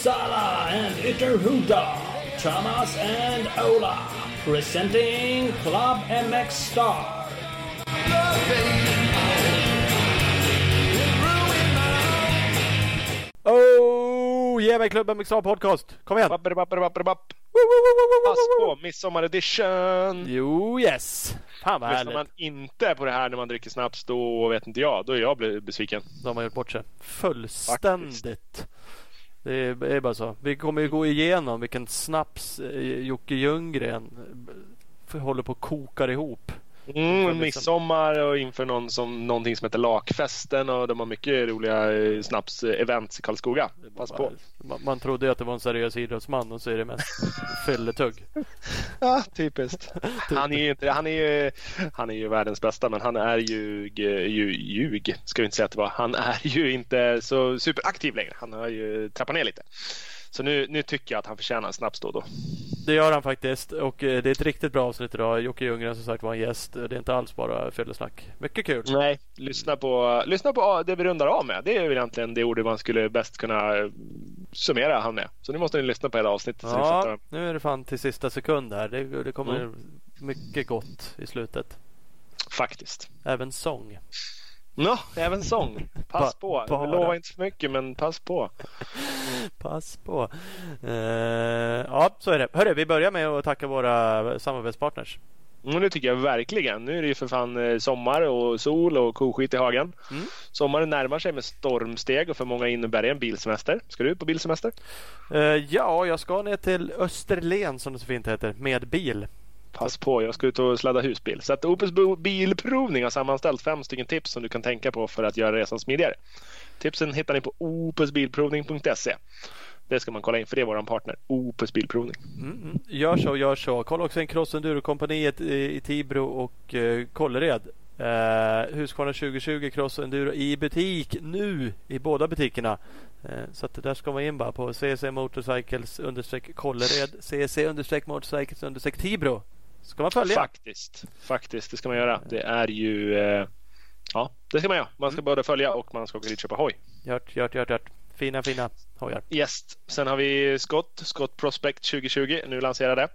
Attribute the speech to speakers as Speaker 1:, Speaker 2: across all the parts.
Speaker 1: Uppsala and Ytterhuda, Thomas and Ola, presenting Club MX Star.
Speaker 2: Oh, ge mig klubben Mixar Podcast. Kom igen!
Speaker 3: Bapp. Pass på, midsommar edition!
Speaker 2: Jo, yes! Fan vad
Speaker 3: Lyssnar
Speaker 2: härligt.
Speaker 3: man inte på det här när man dricker snaps, då vet inte jag. Då är jag besviken.
Speaker 2: De har gjort bort sig. Fullständigt. Är, det är bara så. Vi kommer ju gå igenom vilken snaps eh, Jocke Ljunggren eh, håller på att kokar ihop.
Speaker 3: Mm,
Speaker 2: liksom-
Speaker 3: midsommar och inför någon som, någonting som heter Lakfesten och de har mycket roliga eh, snaps-events i Karlskoga. Pass på.
Speaker 2: Man, man trodde ju att det var en seriös idrottsman och så är det mest fylletugg.
Speaker 3: Ja, typiskt. Han är ju inte, han är ju, han är ju världens bästa men han är ju, ju ljug, ska vi inte säga att det var. Han är ju inte så superaktiv längre. Han har ju trappat ner lite. Så nu, nu tycker jag att han förtjänar en snaps då då.
Speaker 2: Det gör han faktiskt och eh, det är ett riktigt bra avsnitt idag. Jocke Ljunggren som sagt var en gäst. Det är inte alls bara fyllesnack. Mycket kul.
Speaker 3: Nej, lyssna på, lyssna på det vi rundar av med. Det är väl egentligen det ordet man skulle bäst kunna eh, summera han med. Så nu måste ni lyssna på hela avsnittet.
Speaker 2: Ja, nu är det fan till sista sekund här. Det, det kommer
Speaker 3: Mm.
Speaker 2: mycket gott i slutet.
Speaker 3: Faktiskt.
Speaker 2: Även sång.
Speaker 3: Nå, även sång. Pass på.
Speaker 2: bara.
Speaker 3: Lova inte för mycket men pass på.
Speaker 2: Pass på. Eh, ja, så är det. Hörru, vi börjar med att tacka våra samarbetspartners.
Speaker 3: Mm, det tycker jag verkligen. Nu är det ju för fan eh, sommar och sol och koskit i hagen.
Speaker 2: Mm.
Speaker 3: Sommaren närmar sig med stormsteg och för många innebär det en bilsemester. Ska du på bilsemester?
Speaker 2: Eh, ja, jag ska ner till Österlen som det så fint heter med bil.
Speaker 3: Pass på, jag ska ut och sladda husbil. Så att Opus Bilprovning har sammanställt fem stycken tips som du kan tänka på för att göra resan smidigare. Tipsen hittar ni på opusbilprovning.se. Det ska man kolla in för det är vår partner, Opus Bilprovning.
Speaker 2: Mm, mm. Gör så, gör så. Kolla också in Cross Enduro-kompaniet i, i Tibro och eh, Kållered. Eh, Husqvarna 2020 Cross Enduro i butik nu i båda butikerna. Eh, så att det där ska man in bara på CC Motorcycles understreck Kållered, CC understreck Motorcycles understreck Tibro. Ska man följa?
Speaker 3: Faktiskt, faktiskt, det ska man göra. Det är ju... Eh, ja, det ska man göra. Man ska både följa och man ska åka dit och köpa hoj.
Speaker 2: Gjort, gjort, gjort, gjort. Fina, fina hojar.
Speaker 3: Yes. Sen har vi Scott, Scott Prospect 2020, nu lanserade.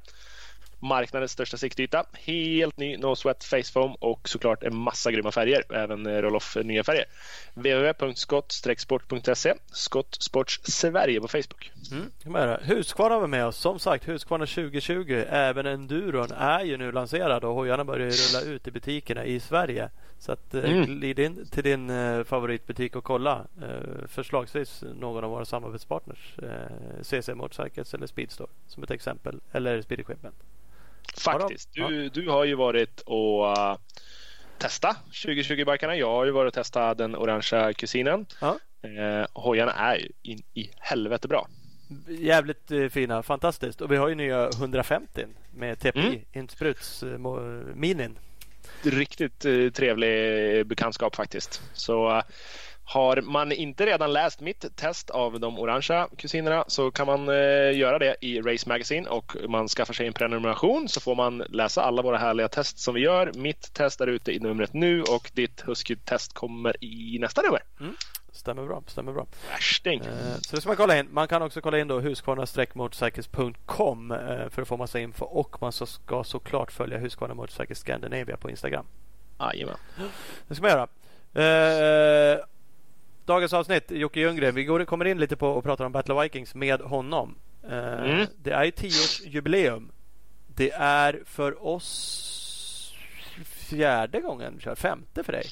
Speaker 3: Marknadens största siktyta. Helt ny No Sweat Face Foam och såklart en massa grymma färger. Även eh, Roloff nya färger. www.skott-sport.se Skott Sports Sverige på Facebook.
Speaker 2: Mm. Husqvarna var med oss. Som sagt, Husqvarna 2020. Även enduron är ju nu lanserad och hojarna börjar rulla ut i butikerna i Sverige. Så att eh,
Speaker 3: Mm.
Speaker 2: glid in till din eh, favoritbutik och kolla. Eh, förslagsvis någon av våra samarbetspartners. Eh, CC Motorcycles eller Speedstore som ett exempel. Eller Speed Equipment.
Speaker 3: Faktiskt. Du, du har ju varit och uh, testa 2020-barkarna. Jag har ju varit och testat den orangea kusinen.
Speaker 2: Ja.
Speaker 3: Eh, hojarna är ju in i helvete bra.
Speaker 2: Jävligt eh, fina. Fantastiskt. Och vi har ju nya 150 med TPI.
Speaker 3: Mm.
Speaker 2: Inspruts eh, minin.
Speaker 3: riktigt eh, trevlig bekantskap faktiskt. Så eh, har man inte redan läst mitt test av de orangea kusinerna så kan man eh, göra det i Race Magazine och man skaffar sig en prenumeration så får man läsa alla våra härliga test som vi gör. Mitt test är ute i numret nu och ditt Husky-test kommer i nästa nummer.
Speaker 2: Stämmer bra. Stämmer bra.
Speaker 3: Värsting!
Speaker 2: Eh, Så det ska man kolla in. Man kan också kolla in då husqvarna-motorcycles.com eh, för att få massa info och man så ska såklart följa Husqvarna Motorcycles Scandinavia på Instagram.
Speaker 3: Jajamän.
Speaker 2: Det ska man göra. Dagens avsnitt, Jocke Ljunggren. Vi går, kommer in lite på och pratar om Battle Vikings med honom. Eh,
Speaker 3: Mm.
Speaker 2: Det är ju tioårsjubileum. Det är för oss fjärde gången kör. Femte för dig.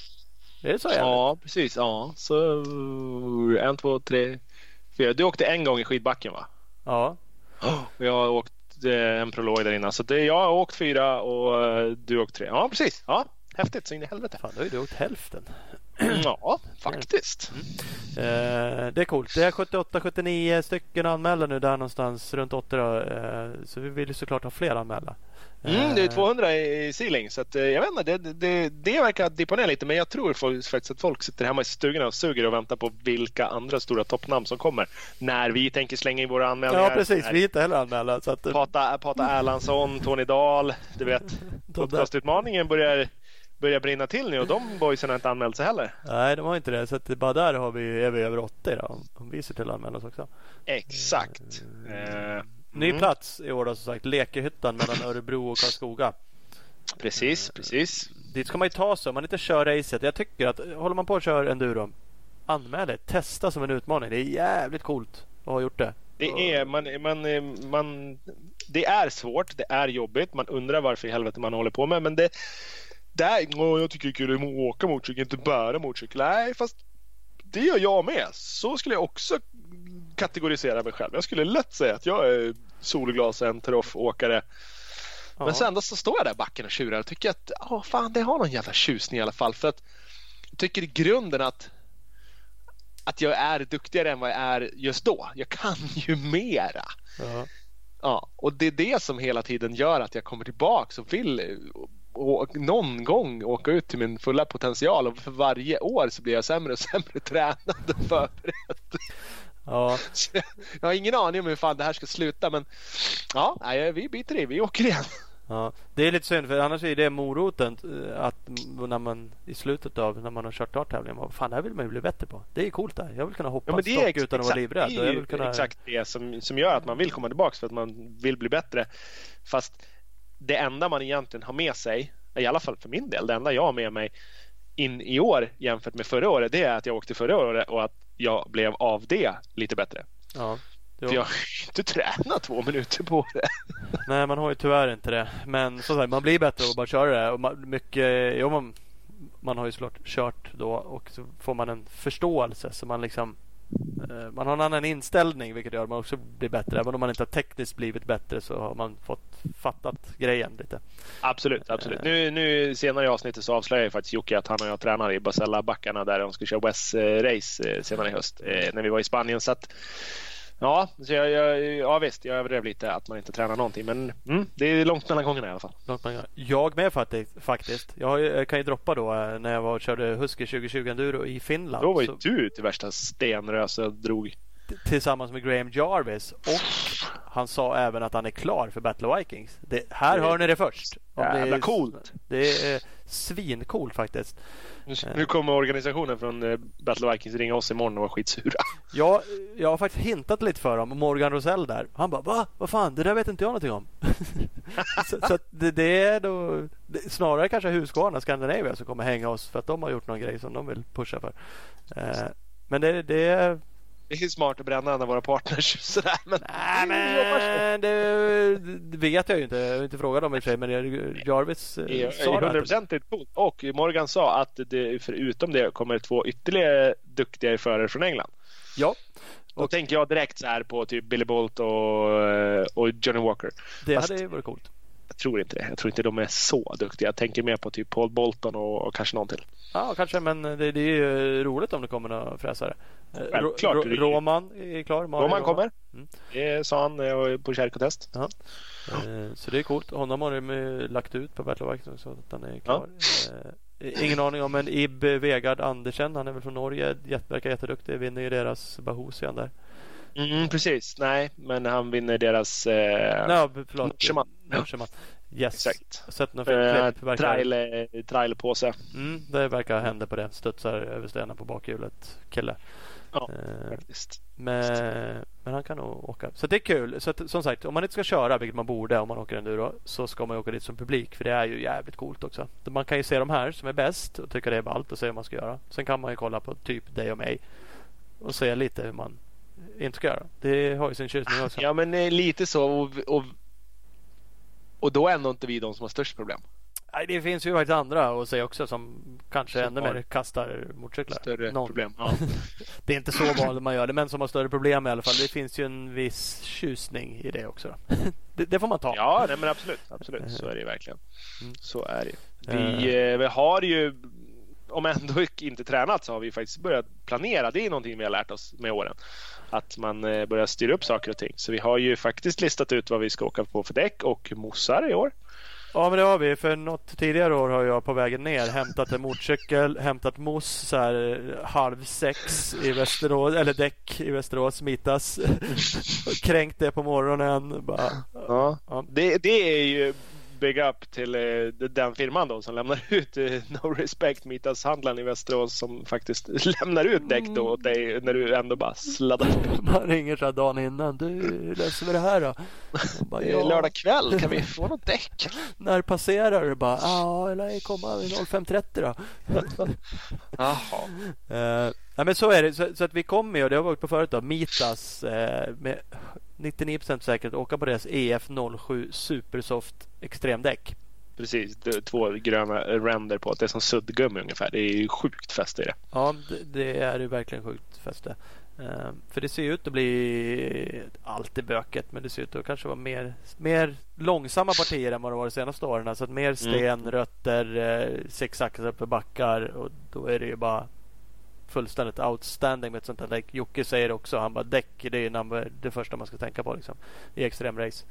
Speaker 2: Är det så? jävligt?
Speaker 3: Ja, precis. Ja, så en, två, tre, fyra. Du åkte en gång i skidbacken va?
Speaker 2: Ja.
Speaker 3: Och jag har åkt eh, en prolog där innan. Så det, jag har åkt fyra och eh, du har åkt tre. Ja, precis. Ja, häftigt så in i helvete.
Speaker 2: Fan, då har ju du åkt hälften.
Speaker 3: Ja, faktiskt.
Speaker 2: Eh, det är coolt. Det är 78-79 stycken anmälda nu där någonstans runt 80 då, eh, Så vi vill såklart ha fler anmälda.
Speaker 3: Mm, det är
Speaker 2: Eh,
Speaker 3: 200 i Sealing så att, eh, jag vet inte, det, det, det verkar dippa ner lite men jag tror faktiskt att folk sitter hemma i stugorna och suger och väntar på vilka andra stora toppnamn som kommer. När vi tänker slänga in våra anmälningar.
Speaker 2: Ja precis, vi är inte heller anmälda. Så att, eh,
Speaker 3: Pata, Pata Erlandsson, Tony Dahl, du vet. Podcastutmaningen börjar, börjar brinna till nu och de boysen har inte anmält sig heller.
Speaker 2: Nej, de har inte det. Så att bara där har vi, är vi över 80 då, om vi ser till att anmäla oss också.
Speaker 3: Exakt. Eh,
Speaker 2: Ny
Speaker 3: mm.
Speaker 2: plats i år då som sagt. Lekehyttan mellan Örebro och Karlskoga.
Speaker 3: Precis, precis.
Speaker 2: Dit ska man ju ta sig om man inte kör racet. Jag tycker att håller man på att köra enduro. Anmäl det. Testa som en utmaning. Det är jävligt coolt att ha gjort det.
Speaker 3: Det är, man, man, man, det är svårt, det är jobbigt. Man undrar varför i helvete man håller på med. Men det, är, åh, jag tycker det är kul att åka motorcykel, inte bära motorcykel. Nej, fast det gör jag med. Så skulle jag också kategorisera mig själv. Jag skulle lätt säga att jag är solglasen, åkare
Speaker 2: Ja.
Speaker 3: Men sen då så står jag där i backen och tjurar och tycker att oh, fan, det har någon jävla tjusning i alla fall. För att jag tycker i grunden att att jag är duktigare än vad jag är just då. Jag kan ju mera.
Speaker 2: Ja.
Speaker 3: Ja, och det är det som hela tiden gör att jag kommer tillbaka och vill och någon gång åka ut till min fulla potential och för varje år så blir jag sämre och sämre tränad och förberedd.
Speaker 2: Ja.
Speaker 3: Jag, jag har ingen aning om hur fan det här ska sluta men ja, nej, vi biter i, vi åker igen.
Speaker 2: Ja, det är lite synd för annars är det moroten eh, att när man i slutet av när man har kört klart tävlingen. bara, Fan det här vill man ju bli bättre på. Det är coolt där. Jag vill kunna hoppa
Speaker 3: Ja, men det
Speaker 2: stock
Speaker 3: är ex-
Speaker 2: utan att vara
Speaker 3: exakt,
Speaker 2: livrädd.
Speaker 3: Det är
Speaker 2: kunna...
Speaker 3: exakt det som, som gör att man vill komma tillbaka för att man vill bli bättre. Fast det enda man egentligen har med sig, i alla fall för min del, det enda jag har med mig in i år jämfört med förra året, det är att jag åkte förra året och att jag blev av det lite bättre.
Speaker 2: Ja. Jo.
Speaker 3: För jag har inte tränat två minuter på det.
Speaker 2: Nej man har ju tyvärr inte det. Men som sagt man blir bättre och bara köra det. Och man, mycket, jo, man, man har ju såklart kört då och så får man en förståelse. Så man liksom Eh, man har en annan inställning vilket gör att man också blir bättre. Även om man inte har tekniskt blivit bättre så har man fått fattat grejen lite.
Speaker 3: Absolut, absolut. Nu, nu senare i avsnittet så avslöjar jag faktiskt Jocke att han och jag tränar i Basella-backarna där de ska köra West-race eh, eh, senare i höst när vi var i Spanien. Så att, ja, så jag, jag, ja, visst, jag överdrev lite att man inte tränar någonting. Men mm, det är långt mellan gångerna i alla fall.
Speaker 2: Långt. Jag med faktiskt. Jag, kan ju droppa då eh, när jag var och körde Husky 2020 Enduro i Finland.
Speaker 3: Då var ju
Speaker 2: så,
Speaker 3: du till värsta stenrös och drog.
Speaker 2: tillsammans med Graham Jarvis. Och han sa även att han är klar för Battle of Vikings. Det, här
Speaker 3: Det
Speaker 2: hör ni det först. Om det
Speaker 3: Jävla
Speaker 2: är-
Speaker 3: coolt!
Speaker 2: Det är svincoolt faktiskt.
Speaker 3: Nu, nu kommer organisationen från eh, Battle Vikings ringa oss imorgon och vara skitsura.
Speaker 2: Jag, jag har faktiskt hintat lite för dem. Morgan Rosell där. Han bara va? Vad fan? Det där vet inte jag någonting om. så så det, det är då det, snarare kanske Husqvarna Scandinavia som kommer hänga oss för att de har gjort någon grej som de vill pusha för. Eh, men det, det är
Speaker 3: Det är smart att bränna en av våra partners sådär. Men,
Speaker 2: Nej men det, det vet jag ju inte. Jag har inte frågat dem i och för sig. Men Jarvis eh, sa det. att-
Speaker 3: hundraprocentigt coolt. Och Morgan sa att det, förutom det kommer två ytterligare duktiga förare från England.
Speaker 2: Ja,
Speaker 3: Då tänker jag direkt så här på typ Billy Bolt och, och Johnny Walker.
Speaker 2: det
Speaker 3: Fast-
Speaker 2: hade varit coolt.
Speaker 3: Jag tror inte det. Jag tror inte de är så duktiga. Jag tänker mer på typ Paul Bolton och, och kanske någon till.
Speaker 2: Ja, kanske. Men det, det är ju roligt om det kommer några fräsare.
Speaker 3: Självklart.
Speaker 2: Ro- Roman är klar. Mario
Speaker 3: Roman kommer.
Speaker 2: Mm.
Speaker 3: Det sa han på kärkotest.
Speaker 2: Eh, Så det är coolt. Honom har de eh, lagt ut på Battle of Vikings också. Att han är klar. Eh, Ingen aning om men Ib Vegard Andersen. Han är väl från Norge. Verkar jätteduktig. Vinner ju deras Bahusian där.
Speaker 3: Mm, precis. Nej, men han vinner deras... Eh,
Speaker 2: Nej, förlåt.
Speaker 3: Norseman.
Speaker 2: Norseman. Yes.
Speaker 3: Exakt.
Speaker 2: Sett några klipp. Verkar...
Speaker 3: trail.
Speaker 2: Mm, det verkar hända på det. Studsar över stenen på bakhjulet. Kille.
Speaker 3: Ja,
Speaker 2: Eh,
Speaker 3: faktiskt.
Speaker 2: men, men han kan nog åka. Så det är kul. Så att, som sagt, om man inte ska köra, vilket man borde om man åker enduro, så ska man åka dit som publik. För det är ju jävligt coolt också. Man kan ju se de här som är bäst och tycka det är ballt och se hur man ska göra. Sen kan man ju kolla på typ dig och mig och se lite hur man inte ska göra. Det har ju sin tjusning också.
Speaker 3: Ja, men eh, lite så. Och, och, och då är ändå inte vi de som har störst problem.
Speaker 2: Nej, det finns ju faktiskt andra att se också som kanske
Speaker 3: Som
Speaker 2: ännu mer kastar motorcyklar.
Speaker 3: Större
Speaker 2: Någon.
Speaker 3: problem. Ja.
Speaker 2: Det är inte så vanligt man gör det, men som har större problem i alla fall. Det finns ju en viss tjusning i det också. det, det får man ta.
Speaker 3: Ja, nej, men absolut. absolut. Så är det ju verkligen.
Speaker 2: Mm.
Speaker 3: Så är det. Vi, eh, vi har ju, om ändå inte tränat, så har vi faktiskt börjat planera. Det är någonting vi har lärt oss med åren. Att man eh, börjar styra upp saker och ting. Så vi har ju faktiskt listat ut vad vi ska åka på för däck och mossar i år.
Speaker 2: Ja, men det har vi. För något tidigare år har jag på vägen ner hämtat en motorcykel, hämtat moss så här eh, halv sex i Västerås, eller däck i Västerås, Mitas. Kränkt det på morgonen. Bara,
Speaker 3: Ja.
Speaker 2: Ja.
Speaker 3: Det, det är ju big up till uh, den firman då som lämnar ut uh, No Respect Mitas-handlaren i Västerås som faktiskt lämnar ut däck då åt dig när du ändå bara sladdar.
Speaker 2: Man ringer så här dagen innan. Du, löser vi det här då?
Speaker 3: Bara, är lördag kväll, kan vi få något däck?
Speaker 2: när passerar du? Bara, ja, eller komma 05.30 då.
Speaker 3: Jaha.
Speaker 2: Uh, Ja, men så är det. Så, så, att vi kommer ju, det har vi åkt på förut då, Mitas eh, med 99% säkerhet åka på deras EF07 Supersoft extremdäck.
Speaker 3: Precis, två gröna ränder på. Det är som suddgummi ungefär. Det är ju sjukt fäste i det.
Speaker 2: Ja, det, är ju verkligen sjukt fäste. Uh, för det ser ut att bli alltid böket men det ser ut att kanske vara mer, mer långsamma partier än vad det var de senaste åren. Så att mer sten, mm. rötter, uh, sex axlar för backar och då är det ju bara fullständigt outstanding med ett sånt här däck. Jocke säger också, han bara däck det är number, det första man ska tänka på liksom, i extremrace.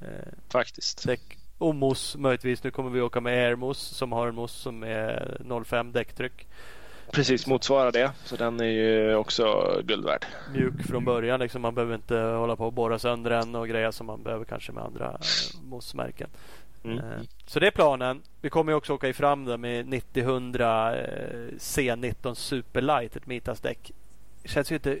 Speaker 3: Eh, Faktiskt.
Speaker 2: Däck och mos möjligtvis. Nu kommer vi åka med Airmos som har en mos som är 0,5 däcktryck.
Speaker 3: Precis, motsvarar det. Så den är ju också guld värd.
Speaker 2: Mjuk från början. Liksom. Man behöver inte hålla på och borra sönder den och grejer som man behöver kanske med andra eh, mos-märken. Mm. Eh, så det är planen. Vi kommer också åka i fram med 90-100 eh, C19 Superlight, ett Mitas däck. Känns ju inte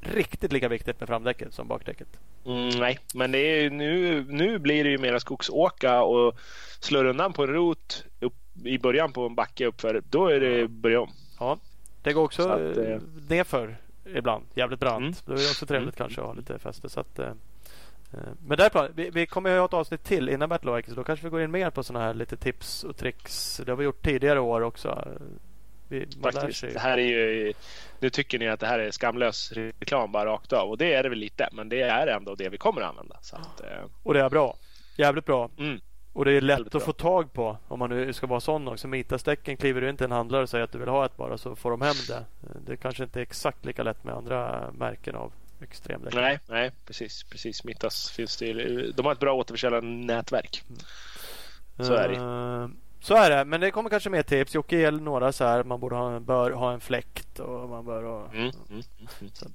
Speaker 2: riktigt lika viktigt med framdäcket som bakdäcket.
Speaker 3: Mm, nej, men det är, nu, nu blir det ju mera skogsåka och slår undan på en rot upp, i början på en backe uppför. Då är det börja om.
Speaker 2: Ja, det går också att, eh, nerför ibland. Jävligt brant. Mm. Då är det också trevligt mm. kanske att ha lite fäste. Så att, men där vi, vi kommer att ha ett avsnitt till innan Battle så då kanske vi går in mer på sådana här lite tips och tricks. Det har vi gjort tidigare år också.
Speaker 3: Vi, Faktiskt, det här är ju, nu tycker ni att det här är skamlös reklam bara rakt av och det är det väl lite men det är ändå det vi kommer att använda. Så att, eh.
Speaker 2: Och det är bra. Jävligt bra. Mm. Och det är lätt att bra. få tag på om man nu ska vara sån också. Mitastecken kliver du inte en handlare och säger att du vill ha ett bara så får de hem det. Det kanske inte är exakt lika lätt med andra märken av extremdäck.
Speaker 3: Nej, nej, precis. precis. Mittas finns det. De har ett bra återförsäljarnätverk. Mm. Så är det. Uh,
Speaker 2: så är det, men det kommer kanske mer tips. Jocke ger några så här. Man borde ha, bör ha en fläkt och man bör ha... Mm, mm, mm,
Speaker 3: mm. så,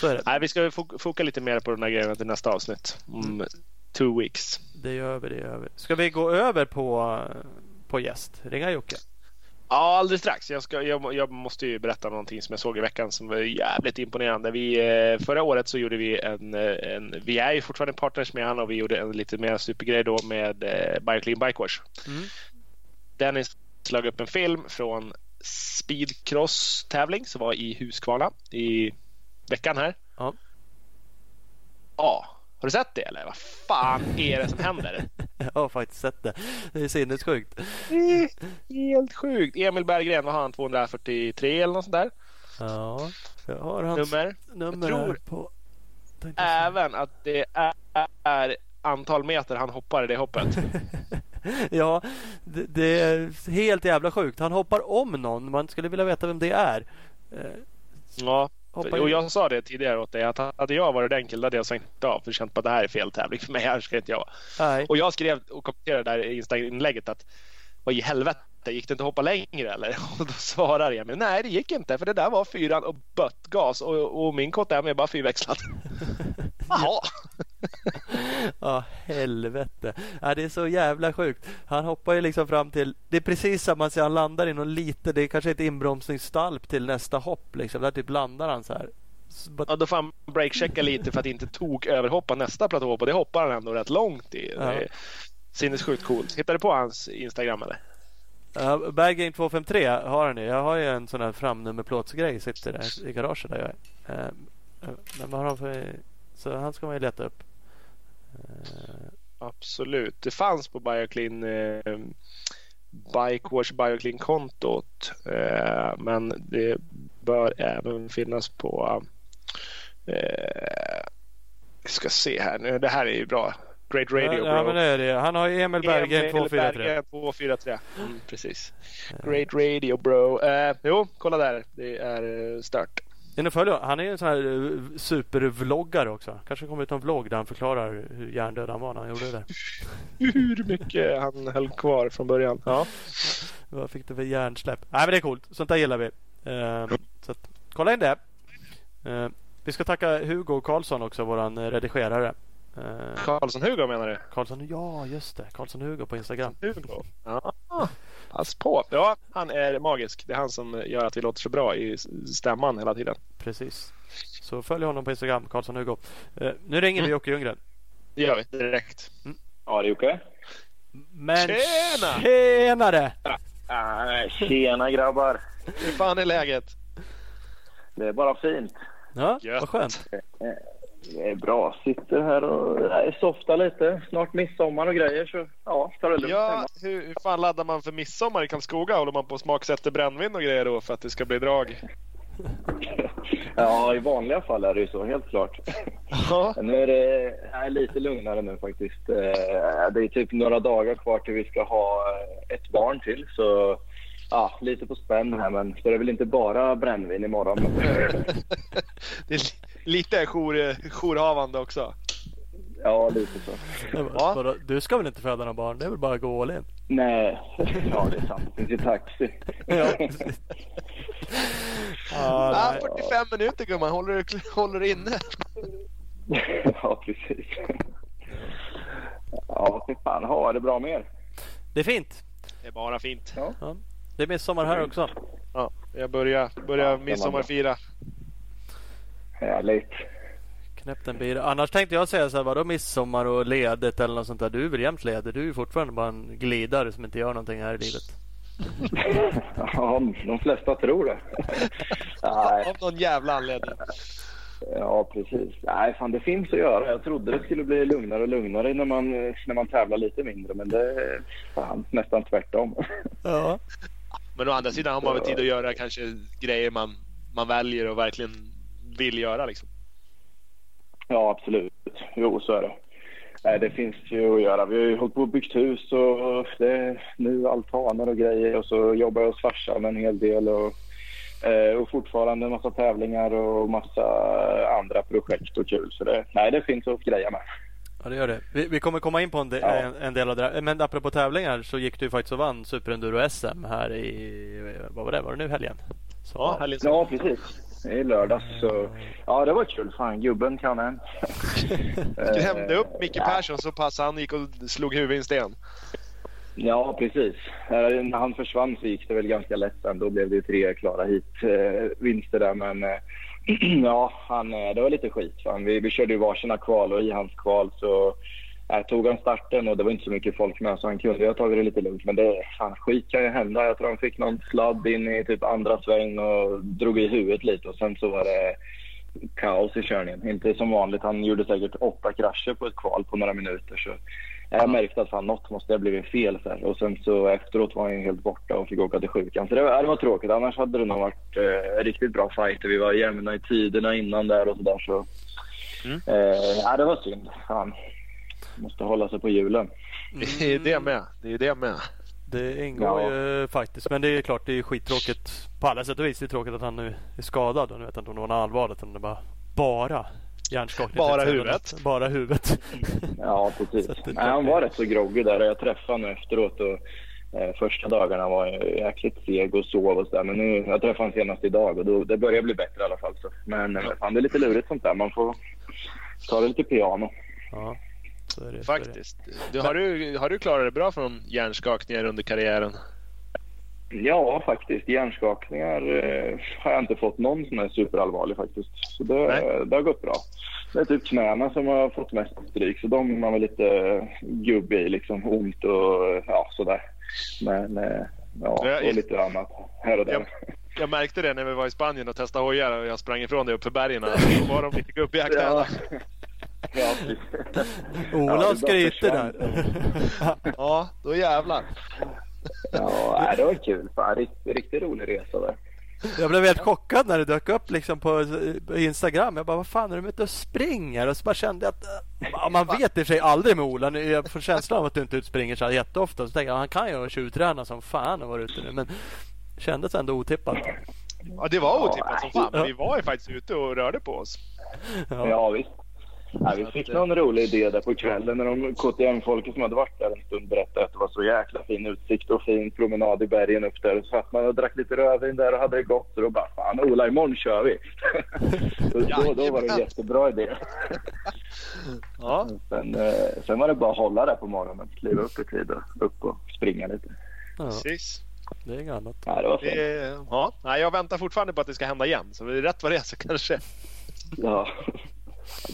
Speaker 3: så, är det. Nej, vi ska foka lite mer på de här grejerna till nästa avsnitt. Om mm. two weeks.
Speaker 2: Det gör vi, det gör vi. Ska vi gå över på, på gäst? Ringa Jocke.
Speaker 3: Ja, alldeles strax. Jag, ska, jag, jag, måste ju berätta någonting som jag såg i veckan som var jävligt imponerande. Vi, eh, förra året så gjorde vi en, eh, en Vi är ju fortfarande partners med honom och vi gjorde en lite mer supergrej då med eh, Bioclean Bikewash. Mm. Dennis slog upp en film från speedcross-tävling som var i Huskvarna i veckan här. Ja. Ja, har du sett det eller? Vad fan är det som händer?
Speaker 2: jag har faktiskt sett det. Det är sinnessjukt.
Speaker 3: Helt sjukt. Emil Berggren, vad har han? 243 eller något sånt där?
Speaker 2: Ja, jag har hans
Speaker 3: nummer.
Speaker 2: nummer jag tror på...
Speaker 3: även att det är antal meter han hoppar i det hoppet.
Speaker 2: ja, det, det, är helt jävla sjukt. Han hoppar om någon. Man skulle vilja veta vem det är.
Speaker 3: Ja, och jag sa det tidigare åt dig att hade jag varit den killen hade jag svängt av för känt på att det här är fel tävling för mig. Här ska inte jag vara. Och jag skrev och kommenterade där i Insta-inlägget att vad i helvete, gick det inte att hoppa längre eller? Och då svarar Emil, nej det gick inte för det där var fyran och bött gas och, och min KTM är bara fyrväxlad. Jaha.
Speaker 2: Ja, helvete. Ja, det är så jävla sjukt. Han hoppar ju liksom fram till... Det är precis samma som han landar i någon lite... Det är kanske ett inbromsningsstalp till nästa hopp. Liksom. Där typ landar han så här.
Speaker 3: But... Ja, då får han breakchecka lite för att inte tok överhoppa nästa platå och det hoppar han ändå rätt långt i. Ja. Sinnessjukt coolt. Hittar du på hans Instagram eller?
Speaker 2: Uh, Baggame 253 har han ju. Jag har ju en sån här framnummerplåtsgrej sitter där i garaget där jag är. Uh, men vad har han för så han ska man ju leta upp.
Speaker 3: Absolut. Det fanns på Bioclean eh, Bikewash Bioclean-kontot. Eh, men det bör även finnas på eh, ska se här nu. Det här är ju bra. Great Radio
Speaker 2: ja, ja, men det är det. Han har Emil Berggren 243.
Speaker 3: 243. Mm, precis. Great Radio bro. Eh, jo, kolla där. Det är eh, stört.
Speaker 2: In och följ, han är en sån här eh, supervloggare också. Kanske kommer ut en vlogg där han förklarar hur hjärndöd han var när han gjorde det.
Speaker 3: hur mycket han höll kvar från början. Ja.
Speaker 2: Vad fick du för hjärnsläpp? Nej men det är coolt. Sånt där gillar vi. Uh, så att, kolla in det. Uh, vi ska tacka Hugo Karlsson också, våran redigerare. Eh,
Speaker 3: Karlsson-Hugo menar du?
Speaker 2: Karlsson, ja just det. Karlsson Hugo på Instagram.
Speaker 3: Hugo. Ja, pass på. Ja, han är magisk. Det är han som gör att vi låter så bra i stämman hela tiden.
Speaker 2: Precis. Så följ honom på Instagram, Karlsson Hugo. Eh, nu ringer vi Jocke Ljunggren.
Speaker 3: Det gör vi direkt.
Speaker 4: Ja, det är Jocke.
Speaker 2: Men
Speaker 3: Tjena!
Speaker 2: tjenare!
Speaker 4: Ah, tjena grabbar.
Speaker 3: Hur fan är läget?
Speaker 4: Det är bara fint.
Speaker 2: Ja,
Speaker 3: Gött.
Speaker 2: vad skönt.
Speaker 4: Det är bra. Sitter här och nej, softar lite. Snart midsommar och grejer så ja, tar det lugnt
Speaker 3: Ja,
Speaker 4: hemma.
Speaker 3: hur, hur fan laddar man för midsommar i Karlskoga? Håller man på och smaksätter brännvin och grejer då för att det ska bli drag?
Speaker 4: Ja, i vanliga fall är det ju så, helt klart.
Speaker 3: Ja,
Speaker 4: Nu är det nej, lite lugnare nu faktiskt. Eh, Det är typ några dagar kvar till vi ska ha ett barn till. Så ja, lite på spänn här. Men så det är väl inte bara brännvin imorgon.
Speaker 3: det är lite jour, jourhavande också.
Speaker 4: Ja, lite så.
Speaker 2: Det var-
Speaker 3: Ja.
Speaker 2: vadå, Du ska väl inte föda några barn? Det är väl bara att gå all in?
Speaker 4: Nej, ja det är sant. Det finns ju taxi.
Speaker 2: Ja.
Speaker 3: Ah,
Speaker 2: Ja, nej.
Speaker 3: 45 minuter gumman, håller du, håller du inne?
Speaker 4: ja, precis. Ja, fy fan. Ha det bra med er.
Speaker 2: Det är fint.
Speaker 3: Det är bara fint.
Speaker 2: Ja. Det är midsommar här också.
Speaker 3: Ja, jag börjar, börjar
Speaker 4: Ja,
Speaker 3: midsommarfira.
Speaker 4: Härligt.
Speaker 2: Knäppt en bira. Annars tänkte jag säga så här, vadå midsommar och ledigt eller något sånt där. Du är väl jämt ledig? Du är fortfarande bara en glidare som inte gör någonting här i livet.
Speaker 4: Ja, de flesta tror det. Nej,
Speaker 3: Av någon jävla anledning.
Speaker 4: ja, precis. Nej, fan det finns att göra. Jag trodde det skulle bli lugnare och lugnare när man, när man tävlar lite mindre. Men det är fan, nästan tvärtom.
Speaker 2: Ja.
Speaker 3: Men å andra sidan har man väl tid att göra kanske grejer man, man väljer och verkligen vill göra liksom.
Speaker 4: Ja, absolut. Jo, så är det. Nej, det finns ju att göra. Vi har ju hållit på och byggt hus och det är nu altaner och grejer och så jobbar jag hos farsan en hel del och, eh, och fortfarande en massa tävlingar och massa andra projekt och kul. Så det, nej, det finns att greja med.
Speaker 2: Ja, det gör det. Vi, vi kommer komma in på en, de,
Speaker 4: Ja.
Speaker 2: en, en del av det där. Men apropå tävlingar så gick du faktiskt och vann Superenduro-SM här i, vad var det, var det nu helgen? Så,
Speaker 3: Ja, helgen
Speaker 4: Ja, precis. Det är lördags så ja, det var kul. Fan, gubben kan en.
Speaker 3: Du hämnde upp Micke Persson så pass han gick och slog huvudet i en sten.
Speaker 4: Ja, precis. Eh, När han försvann så gick det väl ganska lätt sen. Då blev det tre klara hit eh, vinster där. Men eh, ja, han, eh, det var lite skit. Fan. Vi, vi körde ju varsina kval och i hans kval så eh, tog han starten och det var inte så mycket folk med så han kunde ha tagit det lite lugnt. Men det, fan, skit kan ju hända. Jag tror han fick någon sladd in i typ andra sväng och drog i huvudet lite och sen så var det kaos i körningen. Inte som vanligt. Han gjorde säkert åtta krascher på ett kval på några minuter. Så jag märkte att fan, något måste ha blivit fel. Så här. Och sen så efteråt var han helt borta och fick åka till sjukan. Så det var, det var tråkigt. Annars hade det nog varit eh, riktigt bra fighter. Vi var jämna i tiderna innan där och sådär. Så,
Speaker 3: Mm.
Speaker 4: eh, ja, det var synd. Han måste hålla sig på hjulen.
Speaker 3: Det är det med. Det är det med.
Speaker 2: Det ingår
Speaker 4: Ja.
Speaker 2: ju faktiskt. Men det är klart, det är skittråkigt på alla sätt och vis. Det är tråkigt att han nu är skadad. Och nu vet jag inte om det var något allvarligt. Om det bara, bara hjärnskakning.
Speaker 3: Bara huvudet.
Speaker 2: Bara huvudet.
Speaker 4: Ja, precis. Nej, han var rätt så groggy där och jag träffade honom efteråt. Och, eh, första dagarna var jag jäkligt seg och sov och sådär. Men nu, jag träffade honom senast idag och då, det börjar bli bättre i alla fall. Så. Men eh, fan, det är lite lurigt sånt där. Man får ta det lite piano.
Speaker 2: Ja, det, så är det.
Speaker 3: Faktiskt. Du, har, du, har du klarat det bra från hjärnskakningar under karriären?
Speaker 4: Ja, faktiskt. Hjärnskakningar eh, har jag inte fått någon som är superallvarlig faktiskt. Så det,
Speaker 3: Nej.
Speaker 4: det har gått bra. Det är typ knäna som har fått mest stryk. Så de är man väl lite gubbig i. Liksom ont och ja, sådär. Men eh, ja, och lite annat här och där.
Speaker 3: Ja. Jag märkte det när vi var i Spanien och testade hojar och jag sprang ifrån dig upp för bergen. Då var de lite gubbiga knäna.
Speaker 4: Ja. Ja,
Speaker 2: Ola skryter där.
Speaker 3: Ja, då jävlar.
Speaker 4: Ja, det var kul. Fan, riktigt, riktigt rolig resa där.
Speaker 2: Jag blev helt chockad när det dök upp liksom på Instagram. Jag bara, vad fan är du ute och springer? Och så bara kände jag att man vet i och för sig aldrig med Ola. Jag får känslan av att du inte utspringer så här jätteofta. Så tänkte jag, han kan ju tjuvträna som fan och vara ute nu. Men kändes ändå otippat.
Speaker 3: Ja, det var otippat som fan. Men vi var ju faktiskt ute och rörde på oss.
Speaker 2: Ja.
Speaker 4: Ja, visst. Ja, vi fick någon rolig idé där på kvällen när de KTM-folket som hade varit där en stund berättade att det var så jäkla fin utsikt och fin promenad i bergen upp där. Så satt man och drack lite rödvin där och hade det gott. Och då bara fan Ola, imorgon kör vi! då, då var det en jättebra idé.
Speaker 3: Ja.
Speaker 4: Sen, eh, sen var det bara att hålla där på morgonen, kliva upp i tid och upp och springa lite.
Speaker 2: Ja,
Speaker 3: Precis.
Speaker 2: det är inget annat.
Speaker 4: Ja, det var fint.
Speaker 3: Det, ja. Nej, jag väntar fortfarande på att det ska hända igen. Så rätt vad det är så kanske.
Speaker 4: Ja.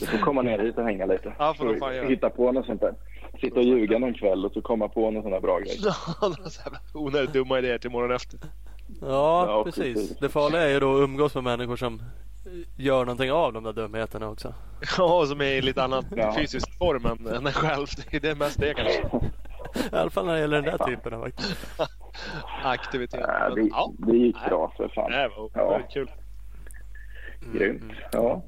Speaker 4: Du får komma ner hit och hänga lite.
Speaker 3: Ja, får nog fan.
Speaker 4: Hitta på något sånt där. Sitta och ljuga någon kväll och så komma på någon sån där bra grej.
Speaker 3: Onödigt dumma idéer till morgonen efter.
Speaker 2: Ja,
Speaker 4: Ja,
Speaker 2: precis.
Speaker 4: precis.
Speaker 2: Det farliga är ju då att umgås med människor som gör någonting av de där dumheterna också.
Speaker 3: Ja, som är i lite annan
Speaker 4: Ja.
Speaker 3: fysisk form än, än en själv. Det är det mest det kanske.
Speaker 2: I alla fall när det gäller den där typen av aktivitet.
Speaker 3: Men,
Speaker 4: det, det gick bra för fan.
Speaker 3: det var
Speaker 4: Ja.
Speaker 3: väldigt kul.
Speaker 4: Grymt. Ja.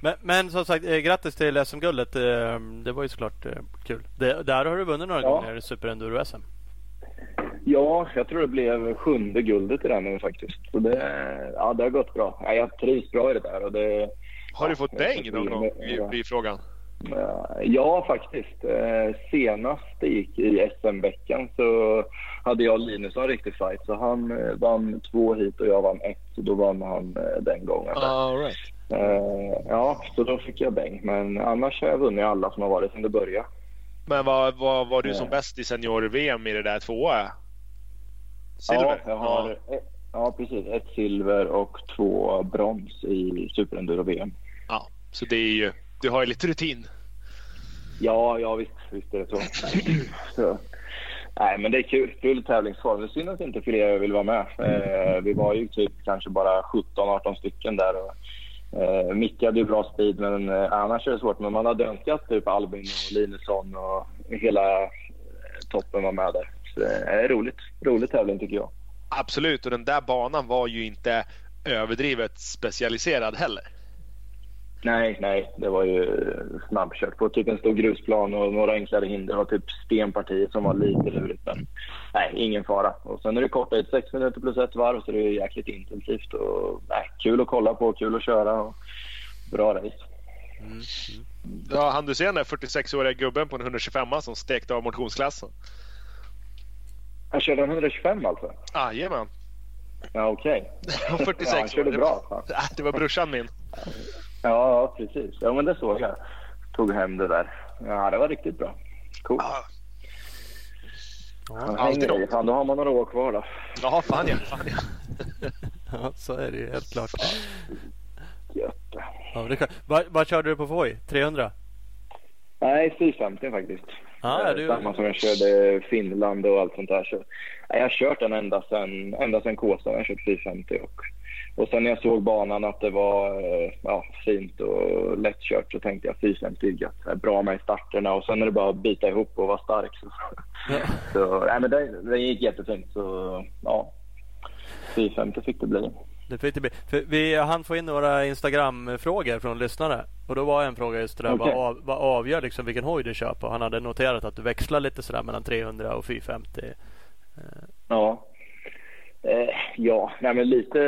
Speaker 2: Men, men som sagt, eh, grattis till SM-guldet. Eh, det var ju såklart eh, kul. Det, där har du vunnit några
Speaker 4: Ja.
Speaker 2: gånger Super Enduro-SM.
Speaker 4: ja, jag tror det blev sjunde guldet i den nu faktiskt. Så det, ja, det har gått bra. Ja, jag trivs bra i det där. Och det,
Speaker 3: Har du fått
Speaker 4: tycker
Speaker 3: någon
Speaker 4: det-
Speaker 3: gång?
Speaker 4: ja.
Speaker 3: Blir frågan.
Speaker 4: Ja, faktiskt. Senast det gick i SM-veckan så hade jag och Linus en riktig fight. Så han vann två hit och jag vann ett. Så då vann han den gången.
Speaker 3: All right.
Speaker 4: Eh, ja, så då fick jag bäng. Men annars har jag vunnit alla som har varit sedan det började.
Speaker 3: Men vad vad var du som
Speaker 4: Ja.
Speaker 3: bäst i senior-VM i det där tvåa? Silver?
Speaker 4: Ja, jag har, ett- ja, precis. Ett silver och två brons i superenduro-VM.
Speaker 3: ja. Så det är ju, du har ju lite rutin.
Speaker 4: Ja, ja visst, visst är det så. så. Nej, men det är kul. Kul tävlingsform. Det är synd att inte fler vill vara med. Eh, vi var ju typ kanske bara 17-18 stycken där. Och, eh, Micke hade ju bra speed, men eh, annars är det svårt. Men man hade önskat typ Albin och Linusson och hela eh, toppen var med där. Så det är roligt. Rolig tävling tycker jag.
Speaker 3: Absolut, och den där banan var ju inte överdrivet specialiserad heller.
Speaker 4: Nej, nej, det var ju snabbkört på typ en stor grusplan och några enklare hinder. Det var typ stenpartier som var lite lurigt, men nej, ingen fara. Och sen är det korta ut sex minuter plus ett varv så det är jäkligt intensivt och nej, kul att kolla på, kul att köra och bra race.
Speaker 3: Ja, hann du se den där 46-åriga gubben på en 125 som stekte av motionsklassen?
Speaker 4: Han körde en 125 alltså?
Speaker 3: Jajamän.
Speaker 4: Ja, okej.
Speaker 3: 46
Speaker 4: Ja, han körde bra. Fan.
Speaker 3: Nej, Det var brorsan min.
Speaker 4: Ja, precis. Ja, men det såg jag. Tog hem det där. Ja, det var riktigt bra. Coolt.
Speaker 3: Ja,
Speaker 2: Ja,
Speaker 4: Han
Speaker 3: alltid något.
Speaker 4: Fan, då har man några år kvar då.
Speaker 3: ja fan ja. Fan, ja.
Speaker 2: ja, så är det ju helt klart.
Speaker 4: Gött.
Speaker 2: Ja, det är vad, vad körde du på Voi? 300?
Speaker 4: Nej, 450 faktiskt. Eh,
Speaker 2: du-
Speaker 4: Samma som jag körde Finland och allt sånt där. Så, jag har kört den ända sen, ända sen Kåsan. Jag har kört 450 och, och sen när jag såg banan att det var eh, ja, fint och lättkört så tänkte jag 450 är gött. Det är bra med i starterna och sen är det bara att bita ihop och vara stark. Så,
Speaker 2: Ja.
Speaker 4: så nej, men det, det gick jättefint. Så ja, 450 fick det bli.
Speaker 2: Det fick det bli. För vi hann få in några Instagram-frågor från lyssnare. Och då var en fråga just det där.
Speaker 4: Okej.
Speaker 2: Vad, av, vad avgör liksom vilken hoj du kör på? Han hade noterat att du växlar lite sådär mellan 300 och 450.
Speaker 4: Ja. Eh, ja, nej men lite,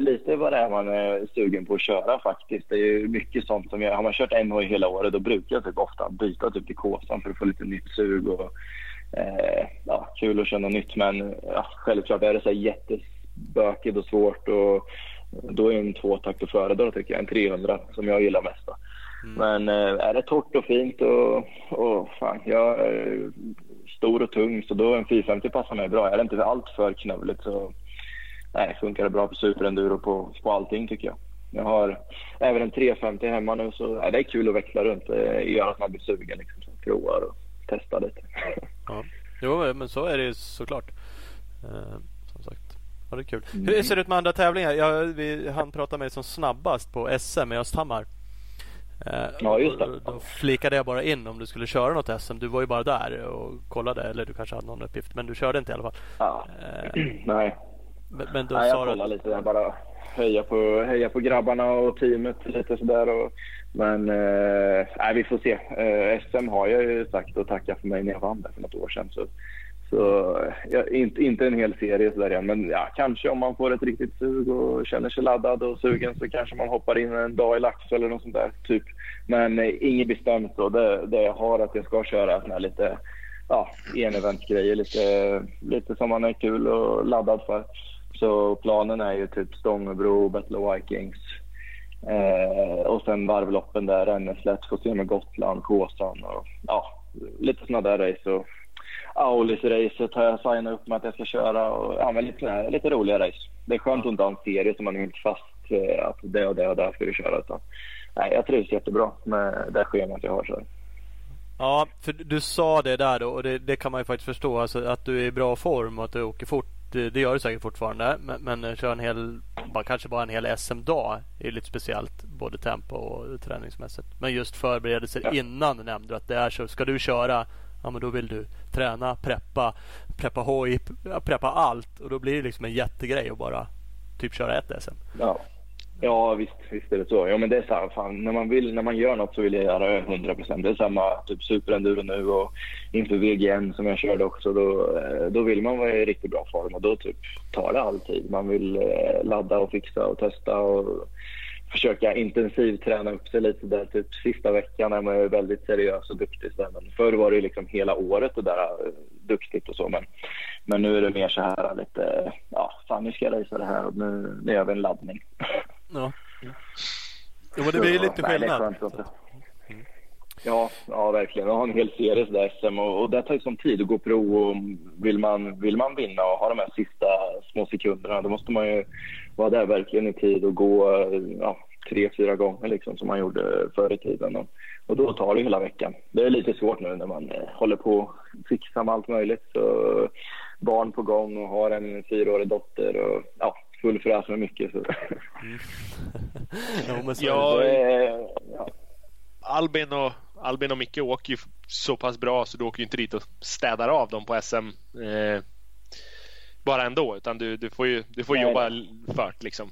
Speaker 4: lite vad det är man är sugen på att köra faktiskt. Det är ju mycket sånt som jag, har man kört en hoj hela året då brukar jag typ ofta byta typ till Kåsan för att få lite nytt sug och eh, ja, kul att köra något nytt. Men ja, självklart är det så här jättebökigt och svårt och då är en tvåtakt att föredra tycker jag, en 300 som jag gillar mest. Då. Men eh, är det torrt och fint och, och fan, jag stor och tung så då en 450 passar mig bra. Är det inte allt för knövligt så nej, funkar det bra på superenduro på, på allting tycker jag. Jag har även en 350 hemma nu så nej, det är kul att växla runt. Det gör att man blir sugen liksom. Så provar och testar lite.
Speaker 2: Ja. Jo, men så är det ju såklart. Eh, som sagt. Ja, det är kul. Hur ser det ut med andra tävlingar? Jag, vi, han pratade med som snabbast på SM i Östhammar. Eh,
Speaker 4: Ja, just det.
Speaker 2: Då, flikade jag bara in om du skulle köra något SM. Du var ju bara där och kollade. Eller du kanske hade någon uppgift. Men du körde inte i alla fall.
Speaker 4: Ja.
Speaker 2: Eh,
Speaker 4: nej,
Speaker 2: men, då
Speaker 4: nej, jag
Speaker 2: att...
Speaker 4: lite där bara. Höja på, höja på grabbarna och teamet lite sådär. Och, men eh, nej, vi får se. Eh, SM har jag ju sagt och tackat för mig när jag vann där för något år sedan. Så så ja, inte, inte en hel serie sådär igen. Men ja, kanske om man får ett riktigt sug och känner sig laddad och sugen så kanske man hoppar in en dag i lax eller något sånt där. Typ. Men eh, inget bestämt så. Det, det jag har att jag ska köra såna här lite ja. Lite, lite som man är kul och laddad för. Så planen är ju typ Stångebro, Battle of Vikings. Eh, och sen varvloppen där, Renneslätt, får se med Gotland, Kåsan och ja, lite sådana där race. Och Aulis-racet har jag signat upp med att jag ska köra och ja, men lite, lite roliga race. Det är skönt att inte ha en serie som man är helt fast eh, att det och det och det ska du köra. Utan, nej, jag trivs jättebra med det schemat jag har. Så.
Speaker 2: Ja, för du sa det där då och det, det kan man ju faktiskt förstå. Alltså, att du är i bra form och att du åker fort. Det, det gör du säkert fortfarande. Men, men eh, köra en hel, bara, kanske bara en hel SM-dag är lite speciellt. Både tempo och träningsmässigt. Men just förberedelser ja. innan nämnde du att det är så. Ska du köra ja men då vill du träna, preppa, preppa hoj, preppa allt och då blir det liksom en jättegrej att bara typ köra ett SM.
Speaker 4: Ja, ja visst, visst är det så. Ja men det är så här, fan, när, man vill, när man gör något så vill jag göra det 100 procent. Det är samma typ superenduro nu och inför VGN som jag körde också. Då, eh, då vill man vara i riktigt bra form och då typ tar det all tid. Man vill eh, ladda och fixa och testa och försöka intensivt träna upp sig lite där typ sista veckan när man är väldigt seriös och duktig. Så men förr var det liksom hela året och där uh, duktigt och så. Men, men nu är det mer så här lite, ja, fan nu ska jag racea det här och nu, nu gör vi en laddning.
Speaker 2: Ja, jo, det blir lite skillnad.
Speaker 4: Ja, ja, verkligen. Jag har en hel serie sådär SM och, och det tar ju sån tid att gå prov och vill man, vill man vinna och ha de här sista små sekunderna då måste man ju vara där verkligen i tid och gå ja, tre, fyra gånger liksom som man gjorde förr i tiden. Och, och då tar det hela veckan. Det är lite svårt nu när man eh, håller på att fixa med allt möjligt. Så, barn på gång och har en fyraårig dotter och ja, full fräs med mycket. Så. Mm.
Speaker 3: ja. Albin och Albin och Micke åker ju så pass bra så du åker ju inte dit och städar av dem på SM eh, bara ändå. Utan du, du får ju du får jobba fört liksom.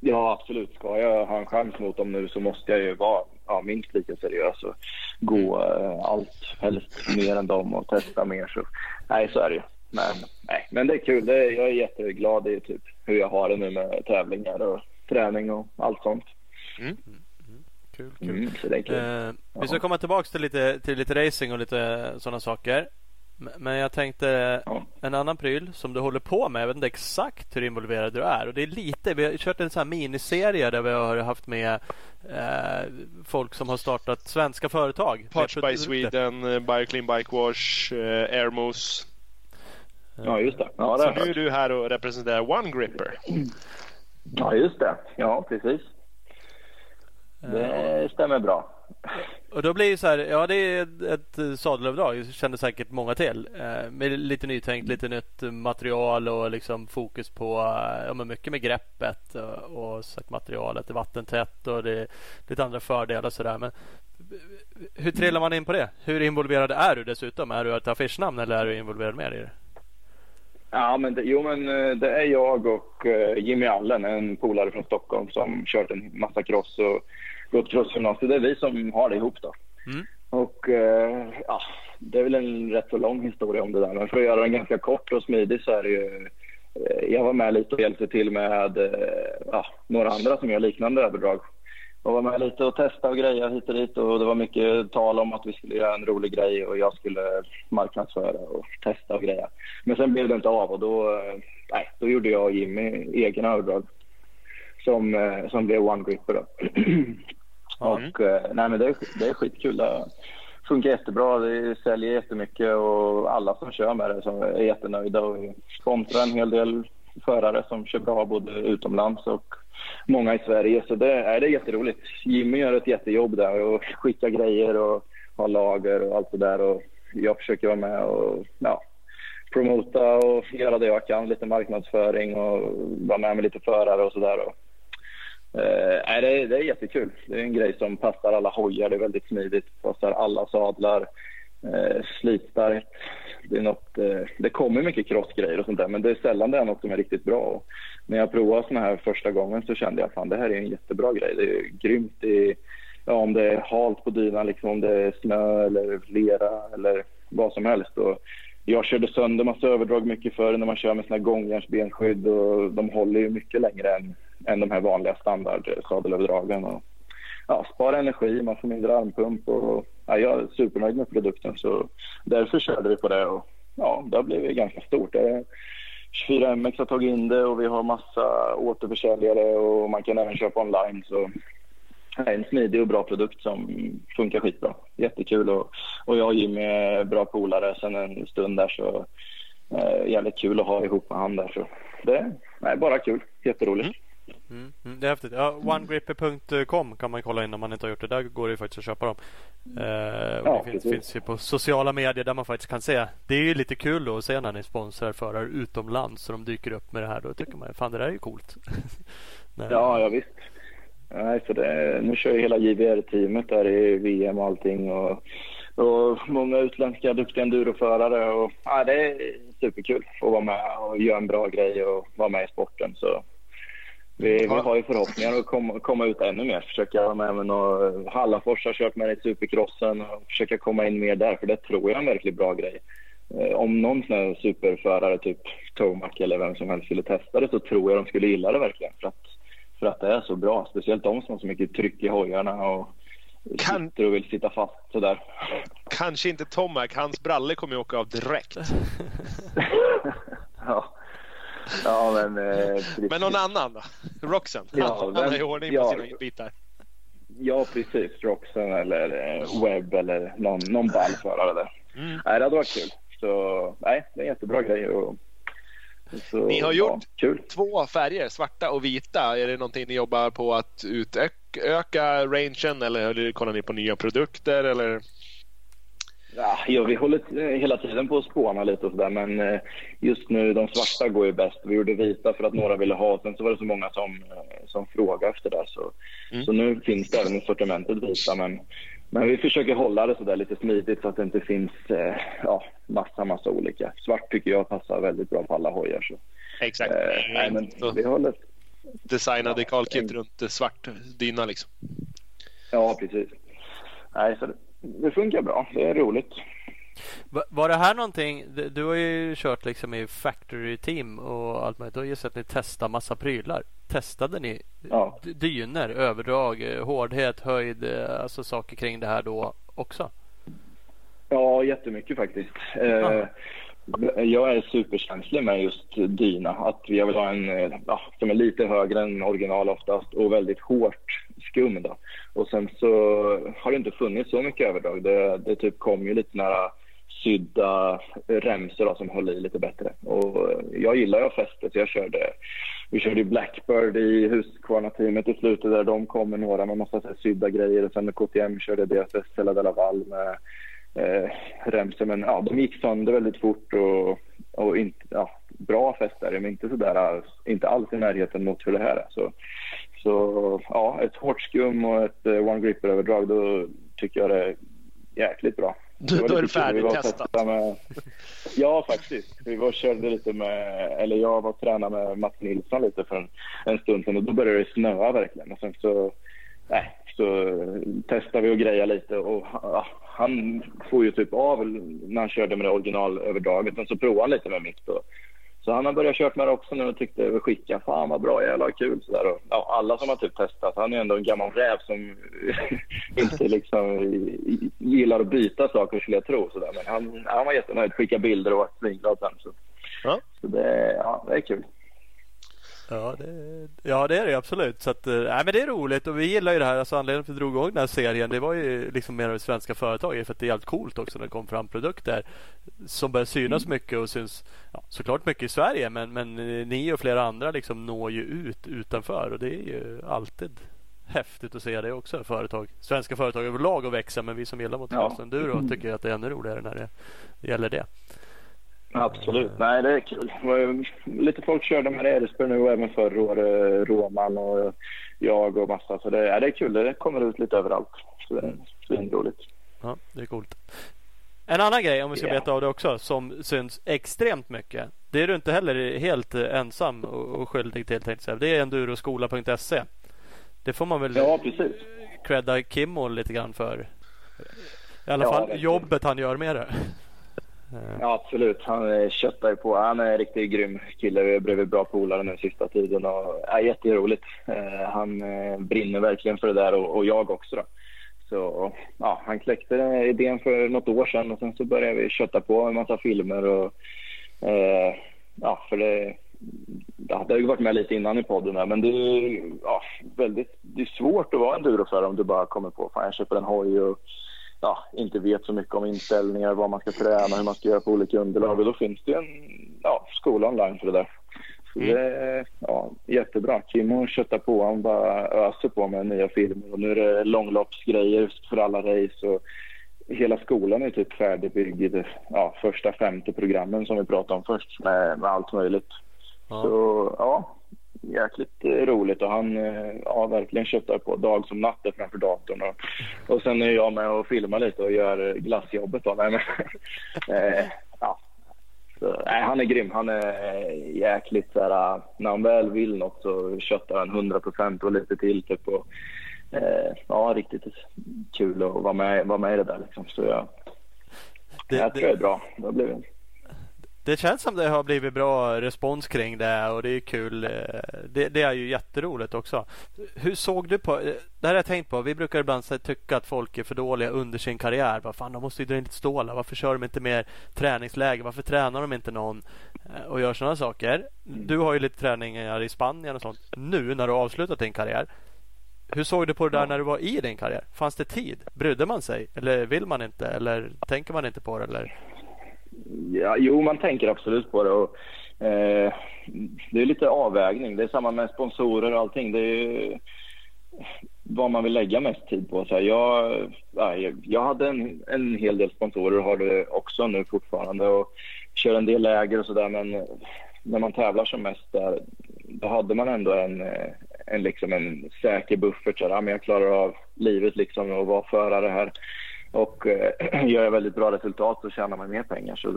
Speaker 4: Ja, absolut. Ska jag ha en chans mot dem nu så måste jag ju vara ja, minst lika seriös och gå eh, allt, helst mer än dem och testa mer. Så, nej, så är det ju. Men, nej, men det är kul. Det är, jag är jätteglad i typ hur jag har det nu med tävlingar och träning och allt sånt. Mm.
Speaker 2: Kul, kul. Mm, kul. Eh, vi ska komma tillbaka till lite, till lite racing och lite sådana saker. Men jag tänkte ja. en annan pryl som du håller på med. Jag vet inte exakt hur involverad du är. Och det är lite, vi har kört en sån här miniserie där vi har haft med eh, folk som har startat svenska företag.
Speaker 3: Parts by Sweden, eh, Bioclean Bike Wash, eh, Airmos.
Speaker 4: Ja, just det. Ja,
Speaker 3: det Så nu är du här och representerar One Gripper.
Speaker 4: Ja, just det. Ja, precis. Det stämmer bra.
Speaker 2: Och då blir det så här, ja det är ett sadelöverdrag, det känner säkert många till. Eh, med lite nytänkt, lite nytt material och liksom fokus på, eh, ja men mycket med greppet och, och sagt materialet är vattentätt och det är lite andra fördelar sådär. Men hur trillar man in på det? Hur involverad är du dessutom? Är du ett affischnamn eller är du involverad mer i det?
Speaker 4: Ja, men det, jo, men eh, det är jag och eh, Jimmy Allen, en polare från Stockholm som kört en massa cross och gått crossgymnasiet. Det är vi som har det ihop då. Mm. Och uh, ja, det är väl en rätt så lång historia om det där. Men för att göra den ganska kort och smidig så är det ju uh, jag var med lite och hjälpte till med ja, några andra som gör liknande överdrag och var med lite och testa och greja hit och dit. Och det var mycket tal om att vi skulle göra en rolig grej och jag skulle marknadsföra och testa och greja. Men sen blev det inte av och då, nej, då gjorde jag och Jimmy egna överdrag som, eh, som blev One Gripper. Då. Mm. och eh, nej, men det, det är skitkul. Det funkar jättebra. Det säljer jättemycket och alla som kör med det som är jättenöjda och sponsrar en hel del förare som kör bra både utomlands och många i Sverige. Så det är, det är jätteroligt. Jimmy gör ett jättejobb där och skickar grejer och har lager och allt det där. Och jag försöker vara med och ja, promota och göra det jag kan. Lite marknadsföring och vara med med lite förare och sådär. Eh, det, är, det är jättekul. Det är en grej som passar alla hojar. Det är väldigt smidigt. Passar alla sadlar. Eh, slitstarkt. Det, är något, eh, det kommer mycket crossgrejer och sånt där men det är sällan det är något som är riktigt bra. Och när jag provade såna här första gången så kände jag att det här är en jättebra grej. Det är grymt i, ja, om det är halt på dynan, liksom, om det är snö eller lera eller vad som helst. Och jag körde sönder massa överdrag mycket förr när man kör med såna här gångjärnsbenskydd och de håller ju mycket längre än, än de här vanliga standardsadelöverdragen. Och, ja, spara energi, man får mindre armpump och ja, jag är supernöjd med produkten så därför körde vi på det och ja, det har blivit ganska stort. 24MX har tagit in det och vi har massa återförsäljare och man kan även köpa online så det är en smidig och bra produkt som funkar skitbra. Jättekul och, och jag och Jimmy är bra polare sen en stund där så eh, jävligt kul att ha ihop med han där så det är bara kul. Jätteroligt. Mm.
Speaker 2: Mm, mm, det är häftigt. Ja, OneGripper.com kan man kolla in om man inte har gjort det. Där går det faktiskt att köpa dem. Eh, ja, det finns, finns, ju på sociala medier där man faktiskt kan se. Det är ju lite kul då att se när ni sponsrar förare utomlands så de dyker upp med det här. Då tycker man fan det där är ju coolt.
Speaker 4: ja, ja visst. Nej, för det, nu kör ju hela JVR-teamet där i VM och allting. Och, och många utländska duktiga enduroförare. Och, ja, det är superkul att vara med och göra en bra grej och vara med i sporten. Så vi, vi har ju förhoppningar att komma, komma ut ännu mer. Försöka vara med med några, Hallafors har kört med i supercrossen och försöka komma in mer där, för det tror jag är en verkligt bra grej. Eh, om någon sån superförare, typ Tomac eller vem som helst skulle testa det så tror jag de skulle gilla det verkligen. För att, för att det är så bra. Speciellt de som har så mycket tryck i hojarna och kan... sitter och vill sitta fast sådär.
Speaker 3: Kanske inte Tomac. Hans bralle kommer ju åka av direkt.
Speaker 4: ja. Ja, men, eh,
Speaker 3: men någon annan då? Roxen? Ja, han har ju ordning på ja, sina bitar.
Speaker 4: Ja, precis. Roxen eller eh, Webb eller någon, någon ballförare där. Mm. Nej, det hade varit kul. Så nej, det är en jättebra grej. Och,
Speaker 3: så, ni har gjort ja, två färger, svarta och vita. Är det någonting ni jobbar på att utöka rangen eller kollar ni på nya produkter? Eller?
Speaker 4: Ja, vi håller hela tiden på att spåna lite och sådär men eh, just nu de svarta går ju bäst. Vi gjorde vita för att några ville ha. Sen så var det så många som, eh, som frågade efter det. Så, mm. så nu finns det även i sortimentet vita men, men vi försöker hålla det sådär lite smidigt så att det inte finns eh, ja, massa, massa olika. Svart tycker jag passar väldigt bra på alla hojar. Så.
Speaker 3: Exakt. Eh, nej, men vi håller... Designa dekalkit ja, runt svart dyna liksom.
Speaker 4: Ja, precis. Nej, så det, funkar bra. Det är roligt.
Speaker 2: Var det här någonting, du har ju kört liksom i factory team och allt möjligt. Du har ju sett att ni testar massa prylar. Testade ni ja. dyner, överdrag, hårdhet, höjd, alltså saker kring det här då också?
Speaker 4: Ja, jättemycket faktiskt. Eh, jag är superkänslig med just dyna. Att jag vill ha en eh, ja, som är lite högre än original oftast och väldigt hårt skum. Då. Och sen så har det inte funnits så mycket överdrag. Det, det typ kom ju lite nära sydda remsor då, som höll i lite bättre. Och jag gillar ju fästet så jag körde, vi körde Blackbird i Husqvarna-teamet i slutet där de kom med några med massa sydda grejer. Och sen med KTM körde deras Estella de Laval med eh, remsor. Men ja, de gick sönder väldigt fort och, och inte, ja, bra fästare men inte sådär, inte alls i närheten mot hur det här är. Så så ja, ett hårt skum och ett uh, one gripper överdrag då tycker jag det är jäkligt bra.
Speaker 3: Då, då är det färdigtestat.
Speaker 4: Med, ja, faktiskt. Vi var körde lite med, eller jag var och tränade med Mats Nilsson lite för en, en stund sedan och då började det snöa verkligen. Och sen så, nej, så testade vi och grejade lite och han får ju typ av när han körde med det originalöverdraget. Men så provade han lite med mitt och så han har börjat kört med det också nu och tyckte vi skicka. Fan vad bra, jävla kul sådär. Och, ja, alla som har typ testat. Han är ändå en gammal räv som inte liksom gillar att byta saker skulle jag tro. Sådär. Men han, han var jättenöjd. Skickade bilder och var svinglad sen. Så, ja. så det, ja, det är kul.
Speaker 2: Ja det, ja, det är det absolut. Så att, eh, nej, men det är roligt och vi gillar ju det här. Alltså, anledningen till att vi drog igång den här serien det var ju liksom mer av svenska företag. För att det är jävligt coolt också när det kom fram produkter som börjar synas mm. mycket och syns ja, såklart mycket i Sverige. Men, men eh, ni och flera andra liksom når ju ut utanför och det är ju alltid häftigt att se det också. Företag, svenska företag överlag att växa men vi som gillar motocross ja. enduro tycker att det är ännu roligare när det gäller det.
Speaker 4: Absolut. Nej, det är kul. Lite folk körde med Eresberg nu och även förra året. Roman och jag och massa. Så det, ja, det är kul. Det kommer ut lite överallt. Så det är svinroligt.
Speaker 2: Ja, det är coolt. En annan grej om vi ska yeah. beta av det också som syns extremt mycket. Det är du inte heller helt ensam och skyldig till tänkte jag. Det är enduroskola.se. Det får man väl
Speaker 4: ja, precis.
Speaker 2: credda Kimmo lite grann för. I alla ja, fall jobbet han gör med det.
Speaker 4: Eh. Ja, absolut. Han eh, köttar ju på. Han är en riktigt grym kille. Vi har blivit bra polare den sista tiden och ja, jätteroligt. Eh, han brinner verkligen för det där och jag också. Då. Så ja, han kläckte idén för något år sedan och sen så började vi kötta på en massa filmer och eh, ja, för det, ja, det har ju varit med lite innan i podden här, men det är ja, väldigt det är svårt att vara enduroförare om du bara kommer på fan jag köper en hoj och ja, inte vet så mycket om inställningar, vad man ska träna, hur man ska göra på olika underlag. Och då finns det en ja, skola online för det där. Så mm. det ja, jättebra. Kimmo köttar på. Han bara öser på med nya filmer. Och nu är det långloppsgrejer för alla race. Och hela skolan är typ färdigbyggd. Ja, första femte programmen som vi pratade om först med, med allt möjligt. Ja. Så ja, jäkligt roligt och han ja, verkligen köttar på dag som natt framför datorn. Och, och sen är jag med och filmar lite och gör glassjobbet. Då. Men, eh, ja. Så, nej, han är grym. Han är jäkligt så här, när han väl vill något så köttar han 100 procent och lite till. Typ, och, eh, ja, riktigt kul att vara med, vara med i det där. Liksom. Så jag, det, jag tror det är bra. Det blir
Speaker 2: det känns som det har blivit bra respons kring det och det är kul. Eh, det, det, är ju jätteroligt också. Hur såg du på, eh, det här har jag tänkt på. Vi brukar ibland tycka att folk är för dåliga under sin karriär. Bara, fan, de måste ju dra in lite stålar. Varför kör de inte mer träningsläger? Varför tränar de inte någon eh, och gör sådana saker? Mm. Du har ju lite träningar i Spanien och sånt. Nu när du har avslutat din karriär. Hur såg du på det där när du var i din karriär? Fanns det tid? Brydde man sig? Eller vill man inte? Eller tänker man inte på det? Eller?
Speaker 4: Ja, jo, man tänker absolut på det. Och, eh, det är lite avvägning. Det är samma med sponsorer och allting. Det är vad man vill lägga mest tid på. Så här, jag, jag hade en, en hel del sponsorer och har det också nu fortfarande. Och kör en del läger och sådär. Men när man tävlar som mest där, då hade man ändå en, en, liksom en säker buffert. Så här, ja, men jag klarar av livet liksom och vara förare här. Och eh, gör jag väldigt bra resultat så tjänar man mer pengar. Så,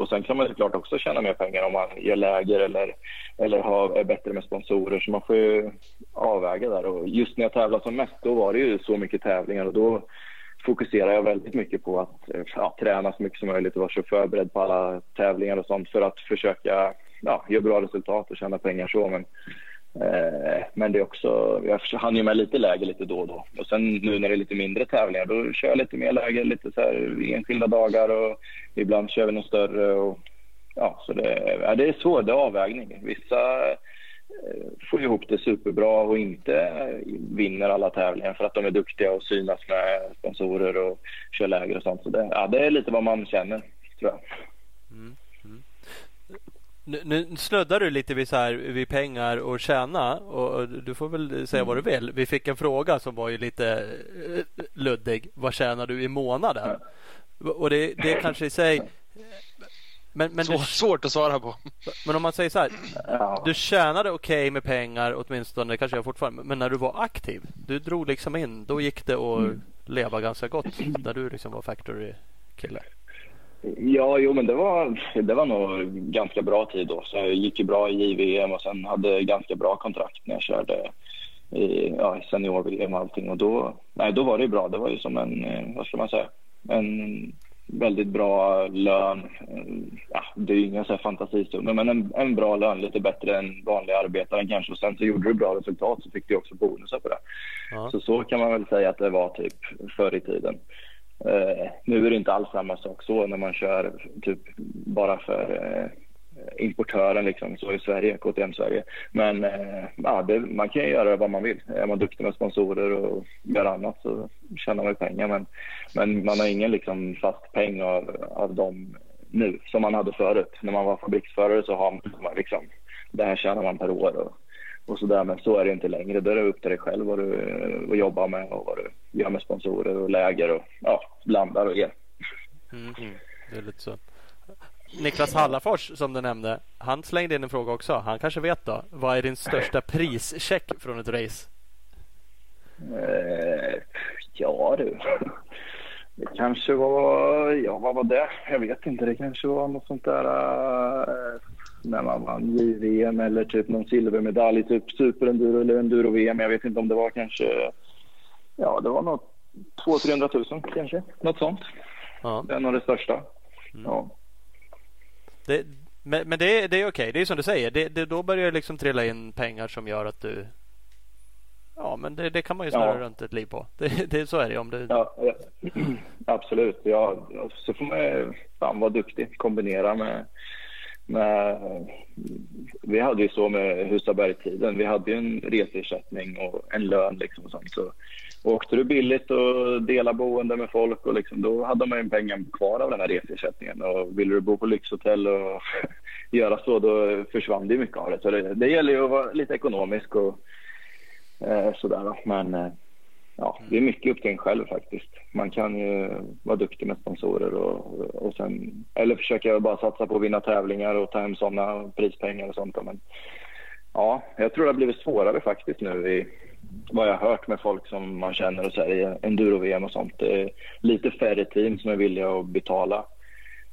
Speaker 4: och sen kan man såklart också tjäna mer pengar om man gör läger eller, eller har, är bättre med sponsorer. Så man får ju avväga där. Och just när jag tävlade som mest då var det ju så mycket tävlingar och då fokuserar jag väldigt mycket på att eh, ja, träna så mycket som möjligt och vara så förberedd på alla tävlingar och sånt för att försöka ja, göra bra resultat och tjäna pengar så. Men Eh, men det är också, jag hann ju med lite läger lite då och då. Och sen nu när det är lite mindre tävlingar då kör jag lite mer läger, lite så här enskilda dagar och ibland kör vi något större. Och, ja, så det, ja, det är svårt, det är avvägning. Vissa eh, får ihop det superbra och inte vinner alla tävlingar för att de är duktiga och synas med sponsorer och kör läger och sånt. Så det, ja, det är lite vad man känner, tror jag. Mm.
Speaker 2: Nu, nu snuddar du lite vid, så här, vid pengar och tjäna och du får väl säga mm. vad du vill. Vi fick en fråga som var ju lite eh, luddig. Vad tjänar du i månaden? Och det, det är kanske i sig
Speaker 3: men, men Svår, det, svårt att svara på.
Speaker 2: Men om man säger så här. Du tjänade okej okay med pengar åtminstone, det kanske jag fortfarande. Men när du var aktiv, du drog liksom in. Då gick det att mm. leva ganska gott när du liksom var factory-kille.
Speaker 4: Ja, jo, men det var, det var nog ganska bra tid då. Så jag gick ju bra i JVM och sen hade ganska bra kontrakt när jag körde i ja, senior-VM och allting. Och då, nej, då var det bra. Det var ju som en, eh, vad ska man säga, en väldigt bra lön. Ja, det är ju inga fantasisummor, men en, en bra lön. Lite bättre än vanliga arbetare kanske. Och sen så gjorde du bra resultat så fick du också bonusar på det. Ja. Så så kan man väl säga att det var typ förr i tiden. Eh, nu är det inte alls samma sak så när man kör typ bara för eh, importören liksom, så i Sverige, KTM Sverige. Men eh, ja, det, man kan ju göra vad man vill. Är man duktig med sponsorer och gör annat så tjänar man pengar. Men, men man har ingen liksom, fast peng av, av dem nu som man hade förut. När man var fabriksförare så har man liksom, det här tjänar man per år. Och, och så där. Men så är det inte längre. Då är det upp till dig själv vad du vad jobbar med och vad du gör med sponsorer och läger och ja, blandar och ger.
Speaker 2: Mm, mm. Det är lite så. Niklas Hallafors som du nämnde, han slängde in en fråga också. Han kanske vet då. Vad är din största prischeck från ett race?
Speaker 4: Eh, ja du. Det kanske var, ja vad var det? Jag vet inte. Det kanske var något sånt där eh, när man vann JVM eller typ någon silvermedalj, typ superenduro eller enduro-VM. Jag vet inte om det var kanske, ja det var något 200 300 000 kanske, något sånt. Ja. Det är nog det största. Mm. Ja.
Speaker 2: Det, men, men det, det är okej. Det är som du säger. Det, det, då börjar det liksom trilla in pengar som gör att du Ja, men det, det kan man ju snurra ja. runt ett liv på. Det, det, så är det om du...
Speaker 4: Ja, ja. absolut. Ja, så får man fan vara duktig. Kombinera med, med... Vi hade ju så med Husaberg-tiden. Vi hade ju en reseersättning och en lön. Liksom och sånt. Så åkte du billigt och delade boende med folk och liksom, då hade man ju pengar kvar av den här reseersättningen. Och ville du bo på lyxhotell och göra så, då försvann det mycket av det. Så det, det gäller ju att vara lite ekonomisk och Eh, sådär. Men eh, ja, det är mycket upp till en själv faktiskt. Man kan ju vara duktig med sponsorer och, och sen, eller försöka bara satsa på att vinna tävlingar och ta hem sådana prispengar och sånt. Men ja, jag tror det har blivit svårare faktiskt nu i vad jag har hört med folk som man känner och så här, i enduro-VM och sånt. Det är lite färre team som är villiga att betala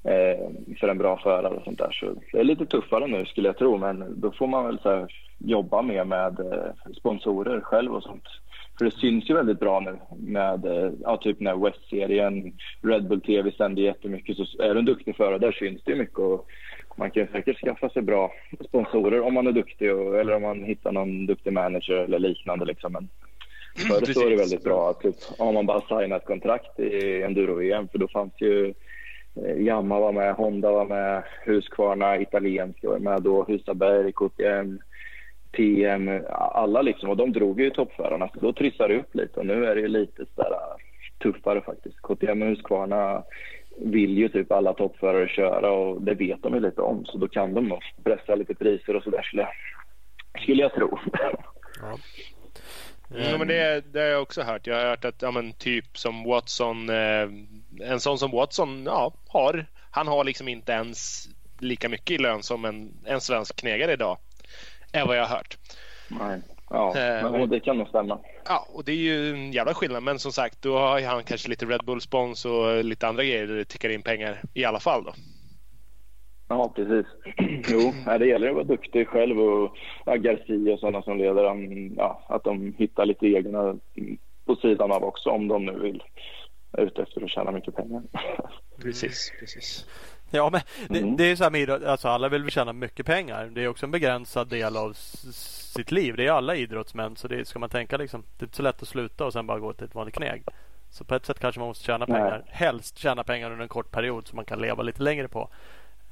Speaker 4: eh, för en bra förare och sånt där. Så det är lite tuffare nu skulle jag tro, men då får man väl så här, jobba mer med eh, sponsorer själv och sånt. För det syns ju väldigt bra nu med eh, ja, typ när West-serien, Red Bull TV sänder jättemycket. Så är du en duktig förare där syns det mycket. Och man kan säkert skaffa sig bra sponsorer om man är duktig och, eller om man hittar någon duktig manager eller liknande. Liksom. Men förr så är det väldigt bra att typ, om man bara signar ett kontrakt i enduro-VM för då fanns ju eh, Yamaha var med, Honda var med, Husqvarna italienska var med då, Husaberg, KTM, PM, alla liksom. Och de drog ju toppförarna, så då trissade det upp lite. Och nu är det ju lite sådär äh, tuffare faktiskt. KTM och Husqvarna vill ju typ alla toppförare köra och det vet de ju lite om. Så då kan de pressa lite priser och sådär skulle jag, skulle jag tro. Ja.
Speaker 3: Mm, men det, det har jag också hört. Jag har hört att ja, men typ som Watson, eh, en sån som Watson ja, har, han har liksom inte ens lika mycket i lön som en, en svensk knegare idag är vad jag har hört.
Speaker 4: Nej. Ja, eh, men det kan nog stämma.
Speaker 3: Ja, och det är ju en jävla skillnad. Men som sagt, då har han kanske lite Red Bull-spons och lite andra grejer där det tickar in pengar i alla fall då.
Speaker 4: Ja, precis. Jo, det gäller att vara duktig själv och ja, Garcia och sådana som leder, ja, att de hittar lite egna på sidan av också om de nu vill ute efter att tjäna mycket pengar.
Speaker 3: Precis, precis.
Speaker 2: Ja, men det, mm. det är så här med alltså alla vill tjäna mycket pengar. Det är också en begränsad del av sitt liv. Det är alla idrottsmän. Så det ska man tänka liksom. Det är inte så lätt att sluta och sen bara gå till ett vanligt kneg. Så på ett sätt kanske man måste tjäna pengar. Nej. Helst tjäna pengar under en kort period så man kan leva lite längre på.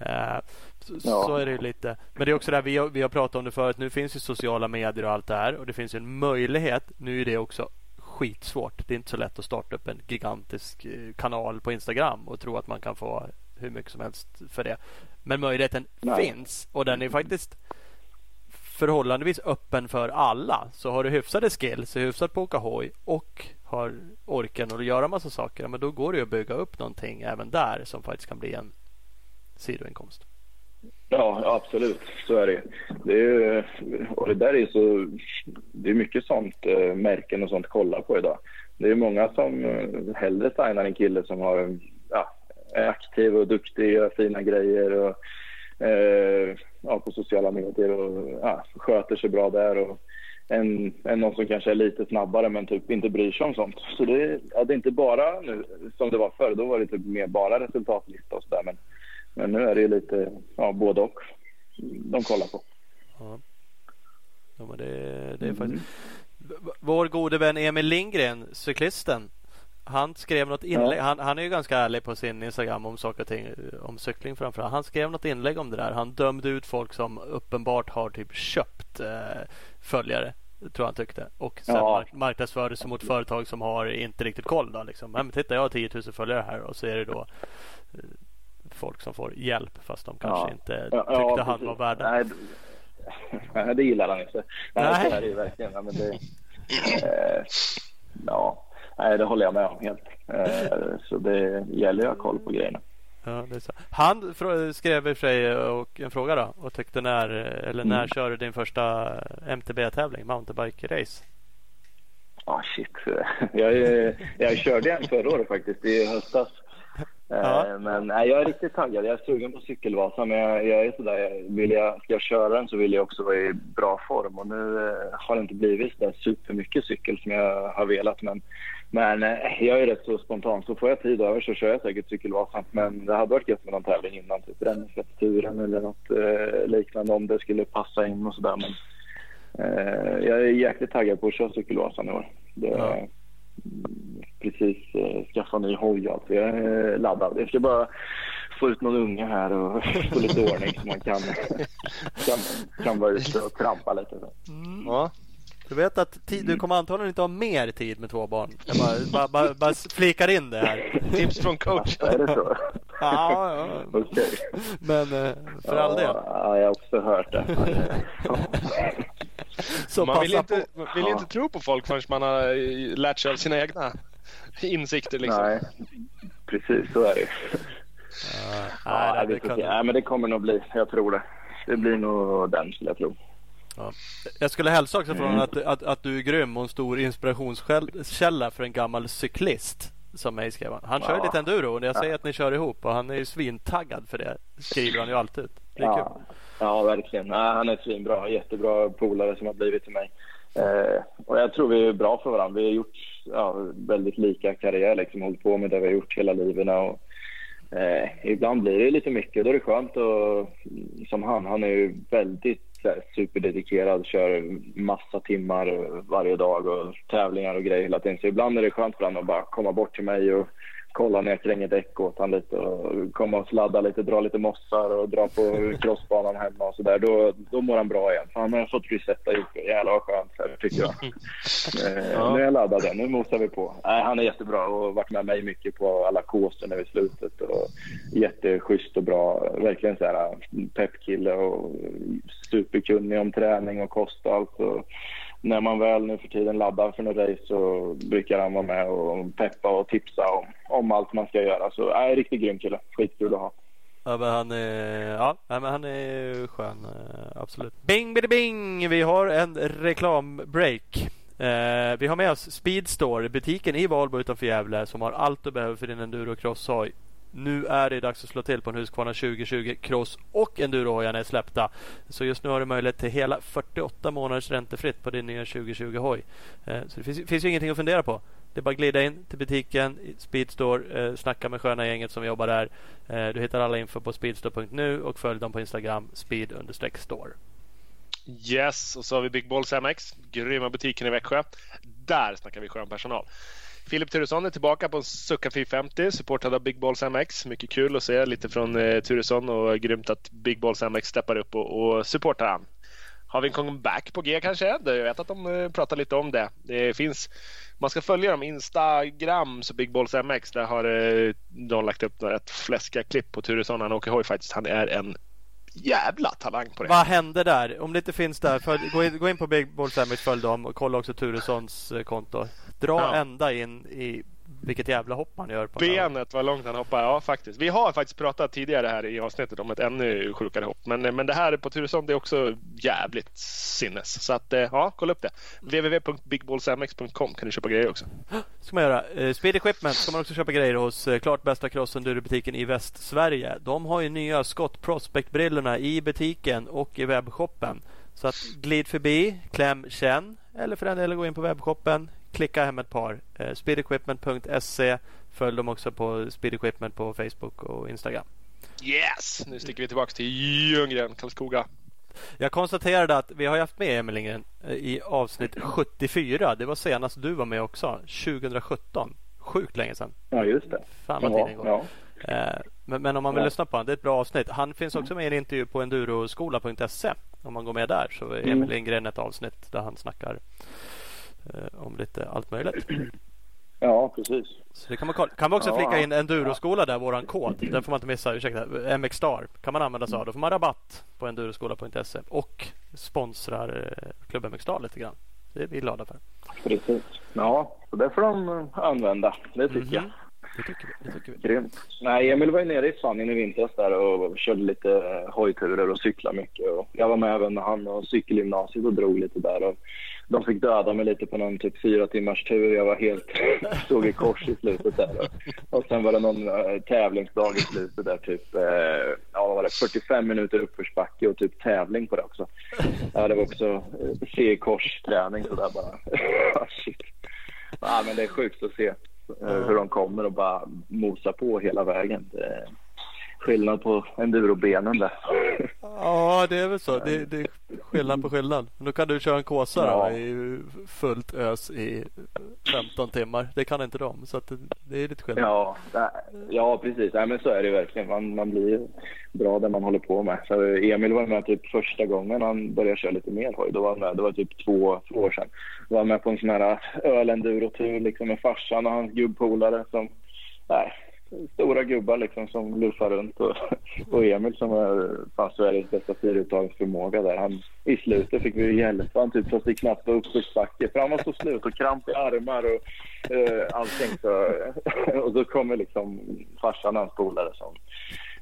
Speaker 2: Uh, så, ja. så, är det lite. Men det är också det vi har, vi har pratat om det förut. Nu finns ju sociala medier och allt det här. Och det finns ju en möjlighet. Nu är det också skitsvårt. Det är inte så lätt att starta upp en gigantisk eh, kanal på Instagram och tro att man kan få hur mycket som helst för det. Men möjligheten Nej. finns och den är faktiskt förhållandevis öppen för alla. Så har du hyfsade skills, är hyfsad på att åka hoj och har orken att göra massa saker. Men då går det att bygga upp någonting även där som faktiskt kan bli en sidoinkomst.
Speaker 4: Ja, absolut. Så är det. det är, och det där är så... Det är mycket sånt eh, märken och sånt kollar på idag. Det är många som eh, hellre signar en kille som har ja, är aktiv och duktig, gör fina grejer och, eh, ja, på sociala medier och ja, sköter sig bra där. Och, än, än någon som kanske är lite snabbare men typ inte bryr sig om sånt. Så det, ja, det är inte bara nu som det var förr. Då var det typ mer bara resultatlista och sådär. Men, men nu är det lite ja, både och de kollar på.
Speaker 2: Ja, ja men det, det är mm. faktiskt... Vår gode vän Emil Lindgren, cyklisten, han skrev något inlägg. Ja. Han, han, är ju ganska ärlig på sin Instagram om saker och ting. Om cykling framförallt. Han skrev något inlägg om det där. Han dömde ut folk som uppenbart har typ köpt eh, följare. Tror han tyckte. Och sen ja. mark marknadsförde sig mot företag som har inte riktigt koll. Då, liksom. Men titta jag har 10 000 följare här och så är det då eh, folk som får hjälp fast de kanske ja. inte tyckte ja, han var värd
Speaker 4: Nej, det, det gillar han inte. Nej, Nej. Så är det verkligen. Men det, eh, ja nej, det håller jag med om helt. Eh, så det gäller att ha koll på grejerna.
Speaker 2: Ja, det är så. Han skrev i sig och en fråga då och tyckte när eller när mm. kör du din första MTB-tävling, mountainbike race?
Speaker 4: Ja, oh, shit. Jag, jag körde en förra året faktiskt i höstas. Ja. Eh, men nej, jag är riktigt taggad. Jag är sugen på cykelvasa men jag, jag är sådär, vill jag, ska jag köra den så vill jag också vara i bra form och nu eh, har det inte blivit så supermycket cykel som jag har velat men Men eh, jag är rätt så spontan, så får jag tid över så kör jag säkert Cykelvasan. Men det hade varit gött med någon tävling innan, typ Räddningstjänsturen eller något eh, liknande om det skulle passa in och sådär. Men eh, jag är jäkligt taggad på att köra Cykelvasan i år. Det, ja. Precis eh, skaffa ny hoj alltså. Jag är laddad. Jag ska bara få ut någon unge här och få lite ordning så man kan, kan, kan vara ute och trampa lite.
Speaker 2: Mm. Ja. Du vet att tid, du kommer antagligen inte ha mer tid med två barn. Jag bara, bara, bara, bara flikar in det här.
Speaker 3: Tips från coach.
Speaker 4: Ja, är det så?
Speaker 2: Ja, ja.
Speaker 4: Okej.
Speaker 2: Men eh, för all del.
Speaker 4: Ja, jag har också hört det.
Speaker 3: Så man vill inte, man vill inte tro på folk förrän man har eh, lärt sig av sina egna insikter. Liksom.
Speaker 4: Nej, precis så är det.
Speaker 2: Ja,
Speaker 4: ja,
Speaker 2: det, det,
Speaker 4: kan... ja, men det kommer nog bli. Jag tror det. Det blir nog den skulle jag tro.
Speaker 2: Ja. Jag skulle hälsa också från att, att, att du är grym och en stor inspirationskälla för en gammal cyklist. Som mig skrev han. Han kör ja. lite enduro och jag säger att ni kör ihop och han är ju svintaggad för det. Skriver han ju alltid. Det är
Speaker 4: ja.
Speaker 2: kul.
Speaker 4: Ja, verkligen. Ja, han är svinbra. Jättebra polare som har blivit till mig. Eh, och jag tror vi är bra för varandra. Vi har gjort ja, väldigt lika karriär, liksom hållit på med det vi har gjort hela livet. Och, eh, ibland blir det lite mycket. Då är det skönt och som han. Han är ju väldigt superdedikerad, kör massa timmar varje dag och tävlingar och grejer hela tiden. Så ibland är det skönt för honom att bara komma bort till mig och kolla när jag kränger däck åt han lite och komma och sladda lite, dra lite mossar och dra på crossbanan hemma och sådär. Då, då mår han bra igen. Han har fått resetta ihop Jävlar vad skönt här, tycker jag. eh, ja. Nu är jag laddad. Nu mosar vi på. Nej, han är jättebra och har varit med mig mycket på alla kåser när vi slutet. Och jätteschysst och bra. Verkligen så här peppkille och superkunnig om träning och kost och allt. Och, när man väl nu för tiden laddar för något race så brukar han vara med och peppa och tipsa om, om allt man ska göra. Så är äh, riktigt grym kille. Skitkul att ha.
Speaker 2: Ja men han är, ja, men han är skön. Eh, absolut. Bing bidi bing! Vi har en reklambreak. Eh, vi har med oss Speedstore, butiken i Valbo utanför Gävle som har allt du behöver för din enduro crosshoj. Nu är det dags att slå till på en Husqvarna 2020 Cross och Endurohojarna är släppta. Så just nu har du möjlighet till hela 48 månaders räntefritt på din nya 2020 hoj. Eh, så det finns, finns ju ingenting att fundera på. Det är bara att glida in till butiken, Speedstore, eh, snacka med sköna gänget som jobbar där. Eh, du hittar alla info på speedstore.nu och följ dem på Instagram, speed-store.
Speaker 3: Yes, och så har vi Big Balls MX, grymma butiken i Växjö. Där snackar vi skön personal. Filip Turesson är tillbaka på en Succa 450 supportad av Big Balls MX. Mycket kul att se lite från eh, Turesson och grymt att Big Balls MX steppar upp och, och supportar han. Har vi en comeback på G kanske? Jag vet att de eh, pratar lite om det. Det finns man ska följa dem Instagram, så Big Balls MX. Där har eh, de lagt upp rätt fläskiga klipp på Turesson. Han åker hoj faktiskt. Han är en jävla talang på det.
Speaker 2: Vad hände där? Om det inte finns där, för, gå, in, gå in på Big Balls MX, följ dem och kolla också Turessons eh, konto. Dra ja. ända in i vilket jävla hopp han gör. På
Speaker 3: Benet vad långt han hoppar. Ja, faktiskt. Vi har faktiskt pratat tidigare här i avsnittet om ett ännu sjukare hopp. Men, men det här på Turesson det är också jävligt sinnes. Så att, eh, ja, kolla upp det. www.bigballsmx.com kan du köpa grejer också.
Speaker 2: ska man göra. Eh, Speed Equipment ska man också köpa grejer hos eh, klart bästa crossenduro-butiken i Västsverige. De har ju nya Scott Prospect-brillorna i butiken och i webbshoppen. Så att glid förbi, kläm, känn eller för den delen gå in på webbshoppen klicka hem ett par. Eh, speedequipment.se. Följ dem också på Speedequipment på Facebook och Instagram.
Speaker 3: Yes! Nu sticker vi tillbaka till Ljunggren, Karlskoga.
Speaker 2: Jag konstaterade att vi har haft med Emil Lindgren eh, i avsnitt 74. Det var senast du var med också, 2017. Sjukt länge sedan.
Speaker 4: Ja, just det.
Speaker 2: Fan vad tiden går. Ja. Eh, men, men, om man vill ja. lyssna på honom, det är ett bra avsnitt. Han finns också med i en intervju på enduroskola.se. Om man går med där så är Emil mm. Lindgren ett avsnitt där han snackar om lite allt möjligt.
Speaker 4: Ja, precis.
Speaker 2: Så det kan man kolla. Kan man också ja, flika in enduroskola där, våran kod. Den får man inte missa. Ursäkta. MX Star kan man använda sig av. Då får man rabatt på enduroskola.se och sponsrar eh, Klubb MX Star lite grann. Det är vi glada för.
Speaker 4: Precis. Ja, så det får de använda. Det tycker mm -hmm. jag.
Speaker 2: Det tycker vi. Det tycker vi.
Speaker 4: Grymt. Nej, Emil var ju nere i Spanien i vintras där och körde lite eh, hojturer och cyklade mycket. Och jag var med även när han och cykelgymnasiet och drog lite där. Och de fick döda mig lite på någon typ fyra timmars tur. Jag var helt, stod i kors i slutet där. Och, sen var det någon eh, tävlingsdag i slutet där typ, eh, ja vad var det, 45 minuter uppförsbacke och typ tävling på det också. Ja, det var också eh, Se C-kors-träning sådär bara. Ah, shit. ja, men det är sjukt att se hur de kommer och bara mosar på hela vägen. Det skillnad på endurobenen där.
Speaker 2: Ja, det är väl så. Det, det är skillnad på skillnad. Då kan du köra en kåsa
Speaker 4: Ja.
Speaker 2: i fullt ös i 15 timmar. Det kan inte de. Så det, det är lite skillnad.
Speaker 4: Ja, ja precis. Nej, men så är det verkligen. Man, man blir bra där man håller på med. Så Emil var med typ första gången han började köra lite mer hoj. Då var han med. Det var typ två, två år sedan. Då var han med på en sån här ölendurotur liksom med farsan och hans gubbpolare som nej, stora gubbar liksom som luffar runt och, och Emil som är fan Sveriges bästa fyruttagningsförmåga där. Han, I slutet fick vi hjälpa han typ fast det knappt var uppförsbacke för han var så slut och kramp i armar och eh, allting. Så, och då kommer liksom farsan och hans polare som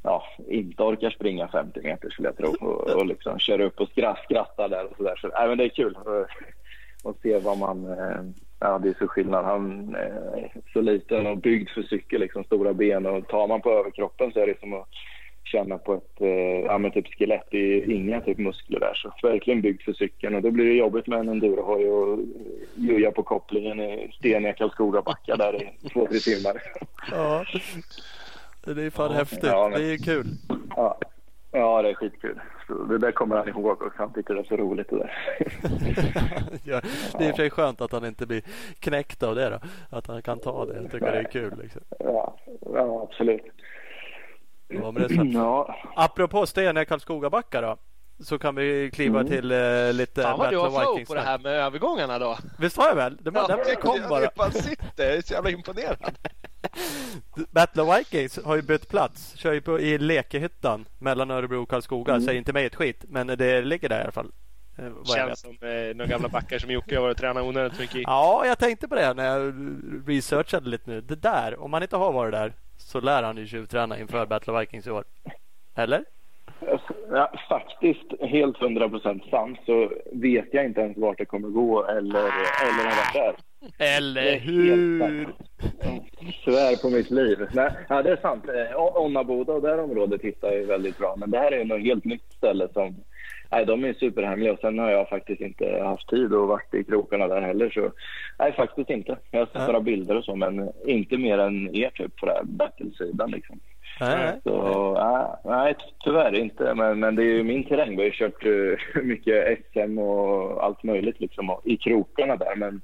Speaker 4: ja, inte orkar springa 50 meter skulle jag tro och, och liksom kör upp och skratt, skrattar där och sådär. Så, nej, men det är kul att se vad man eh, Ja, det är så skillnad. Han är så liten och byggd för cykel, liksom stora ben. Och tar man på överkroppen så är det som att känna på ett eh, ja, men typ skelett. Det är inga typ muskler där. Så verkligen byggd för cykeln. Och då blir det jobbigt med en endurohoj och juja på kopplingen i steniga Karlskoga-backar där i två, tre timmar.
Speaker 2: Ja. Det är fan häftigt.
Speaker 4: Ja, men-
Speaker 2: Det är kul.
Speaker 4: Ja. Ja, det är skitkul. Det där kommer han ihåg och han tycker det är så roligt det där.
Speaker 2: ja, det är i och för sig skönt att han inte blir knäckt av det då. Att han kan ta det. Jag tycker det är kul. Liksom.
Speaker 4: Ja, ja absolut.
Speaker 2: Ja, men det är så.
Speaker 4: Ja,
Speaker 2: Apropå steniga Karlskogabackar då. Så kan vi kliva till eh, lite
Speaker 3: Fan vad du
Speaker 2: Battle
Speaker 3: har flow på det här med övergångarna då.
Speaker 2: Visst har jag väl? Det därför jag kom bara.
Speaker 3: Jag bara sitter, jag är så jävla imponerad.
Speaker 2: Battle of Vikings har ju bytt plats. Kör ju på, i Lekehyttan mellan Örebro och Karlskoga.
Speaker 3: Mm.
Speaker 2: Säger inte mig ett skit. Men det ligger där i alla fall. eh, Vad jag.
Speaker 3: Känns som eh, några gamla backar som Jocke har varit och tränat onödigt mycket i.
Speaker 2: Ja, jag tänkte på det när jag researchade lite nu. Det där, om man inte har varit där så lär han ju tjuvträna inför Battle of Vikings i år. Eller?
Speaker 4: Ja, faktiskt helt 100% sant så vet jag inte ens vart det kommer gå eller, eller har varit där. Det
Speaker 2: Eller
Speaker 4: är
Speaker 2: hur?
Speaker 4: helt sant. Svär på mitt liv. Nej, ja, det är sant. Eh, Onnaboda och det här området hittar jag ju väldigt bra. Men det här är något helt nytt ställe som... Nej, de är superhemliga och sen har jag faktiskt inte haft tid och varit i krokarna där heller. Så nej, faktiskt inte. Jag har sett
Speaker 2: Ja.
Speaker 4: några bilder och så, men inte mer än er typ på den här battle-sidan liksom.
Speaker 2: Nej.
Speaker 4: Så, nej, nej, tyvärr inte. Men, men det är ju min terräng. Vi har ju kört eh, mycket SM och allt möjligt liksom, och, i krokarna där. Men,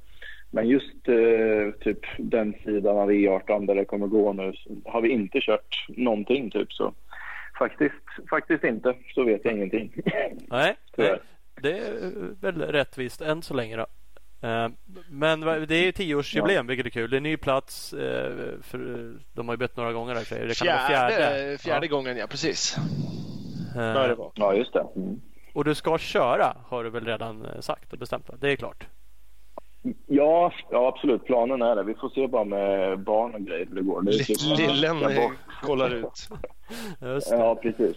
Speaker 4: men just eh, typ den sidan av E18 där det kommer gå nu har vi inte kört någonting typ. Så faktiskt, faktiskt inte. Så vet jag ingenting.
Speaker 2: Nej, nej. Det är väl rättvist än så länge då. Eh, Men det är ju tioårsjubileum vilket är kul. Det är ny plats. eh, För eh, de har ju bytt några gånger. Det kan vara
Speaker 3: Fjärde,
Speaker 2: fjärde.
Speaker 3: fjärde gången, ja precis.
Speaker 2: Ja.
Speaker 3: Bör det vara.
Speaker 4: ja, just det. Mm.
Speaker 2: Och du ska köra har du väl redan eh, sagt och bestämt? Det är klart.
Speaker 4: Ja, ja, absolut. Planen är det. Vi får se bara med barn och grejer hur det går.
Speaker 3: Lillen
Speaker 4: Ja,
Speaker 3: eh, kollar ut.
Speaker 2: Just det.
Speaker 4: Ja, precis.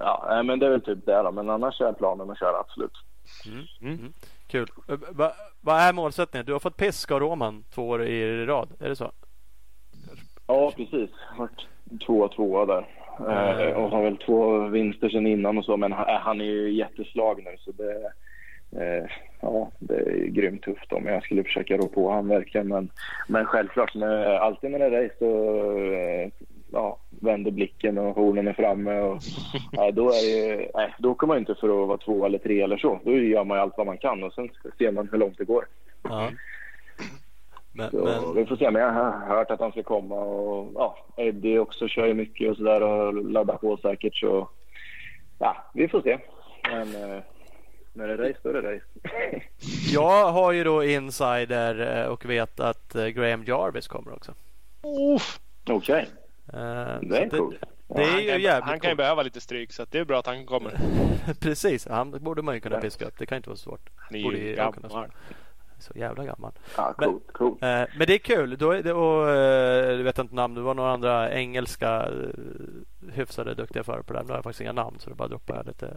Speaker 4: Ja, men det är väl typ det då. Men annars är planen att köra absolut.
Speaker 2: Kul. Eh, va- Vad är målsättningen? Du har fått pisk av Roman två år i rad. Är det så?
Speaker 4: Ja, precis. Vart tvåa, tvåa där. Eh, och har väl två vinster sen innan och så. Men han, han är ju jätteslag nu så det, eh, ja, det är grymt tufft om jag skulle försöka rå på han verkligen. Men, men självklart, när, alltid när det är race så eh, ja, vänder blicken och hornen är framme. Och, ja, då, är det, nej, då kommer man inte för att vara två eller tre eller så. Då gör man ju allt vad man kan och sen ser man hur långt det går.
Speaker 2: Ja. Men,
Speaker 4: Så
Speaker 2: men,
Speaker 4: Vi får se, men jag har hört att han ska komma och ja, Eddie också kör ju mycket och sådär och laddar på säkert så ja, vi får se. Men eh, när det är race då är det race.
Speaker 2: jag har ju då insider eh, och vet att eh, Graham Jarvis kommer också.
Speaker 4: Okej,
Speaker 2: Eh,
Speaker 4: det är
Speaker 2: så
Speaker 4: coolt.
Speaker 2: Det är
Speaker 3: han kan, han kan ju behöva lite stryk så det är bra att han kommer.
Speaker 2: Precis, han borde man ju kunna piska upp. Det kan inte vara svårt.
Speaker 3: Han är
Speaker 2: Borde
Speaker 3: ju gammal.
Speaker 2: Så jävla gammal.
Speaker 4: Ja,
Speaker 2: Men-
Speaker 4: coolt, coolt.
Speaker 2: Eh, men det är kul. Då är det, och, eh, du vet inte namn. Det var några andra engelska eh, hyfsade duktiga förare på den. Nu har jag faktiskt inga namn så det bara droppar jag lite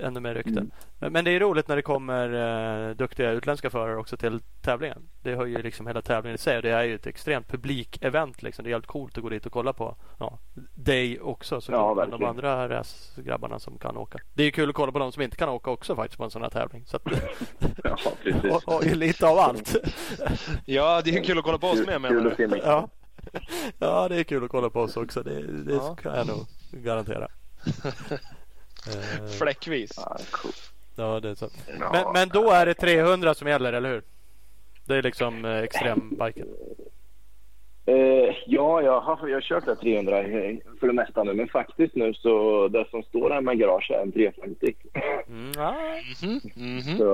Speaker 2: ännu mer rykte.
Speaker 3: Mm.
Speaker 2: Men, men, det är roligt när det kommer eh, duktiga utländska förare också till tävlingen. Det har ju liksom hela tävlingen i sig och det är ju ett extremt publikevent. Liksom. Det är helt coolt att gå dit och kolla på ja, dig också. Så
Speaker 4: ja,
Speaker 2: de andra racegrabbarna som kan åka. Det är kul att kolla på de som inte kan åka också faktiskt på en sån här tävling. Så att,
Speaker 4: ja, precis.
Speaker 2: och, och lite av allt.
Speaker 3: ja, det är kul att kolla på oss med menar
Speaker 2: du? Ja. ja, det är kul att kolla på oss också. Det, det ja. kan jag nog garantera.
Speaker 3: Eh, Fläckvis.
Speaker 4: Ja, cool.
Speaker 2: ja, det är så. Men, men då är det 300 som gäller, eller hur? Det är liksom eh, extrembiken.
Speaker 4: Eh, ja, jag har, jag har kört det 300 för det mesta nu. Men faktiskt nu så det som står här med garage är en 350. Mm. Mm -hmm. Så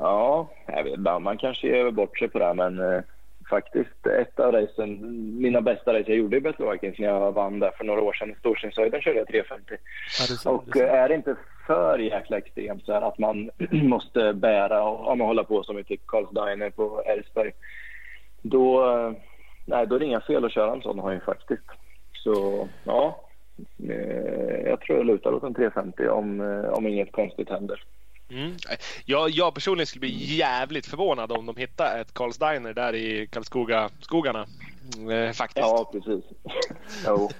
Speaker 4: ja, jag vet inte. Man kanske ger bort sig på det men eh, faktiskt ett av racen, mina bästa race jag gjorde i Battle Vikings när jag vann där för några år sedan i Storsingshöjden körde jag 350. Ja, det så, och det är det inte för jäkla extremt så här att man måste bära och ja, man håller på som i typ Carls Diner på Älvsberg. Då, nej, då är det inga fel att köra en sån hoj faktiskt. Så ja, eh, jag tror jag lutar åt en 350 om, eh, om inget konstigt händer.
Speaker 3: Mm. Jag, jag personligen skulle bli jävligt förvånad om de hittar ett Carls Diner där i Karlskoga skogarna. Eh, faktiskt.
Speaker 4: Ja, precis. jo.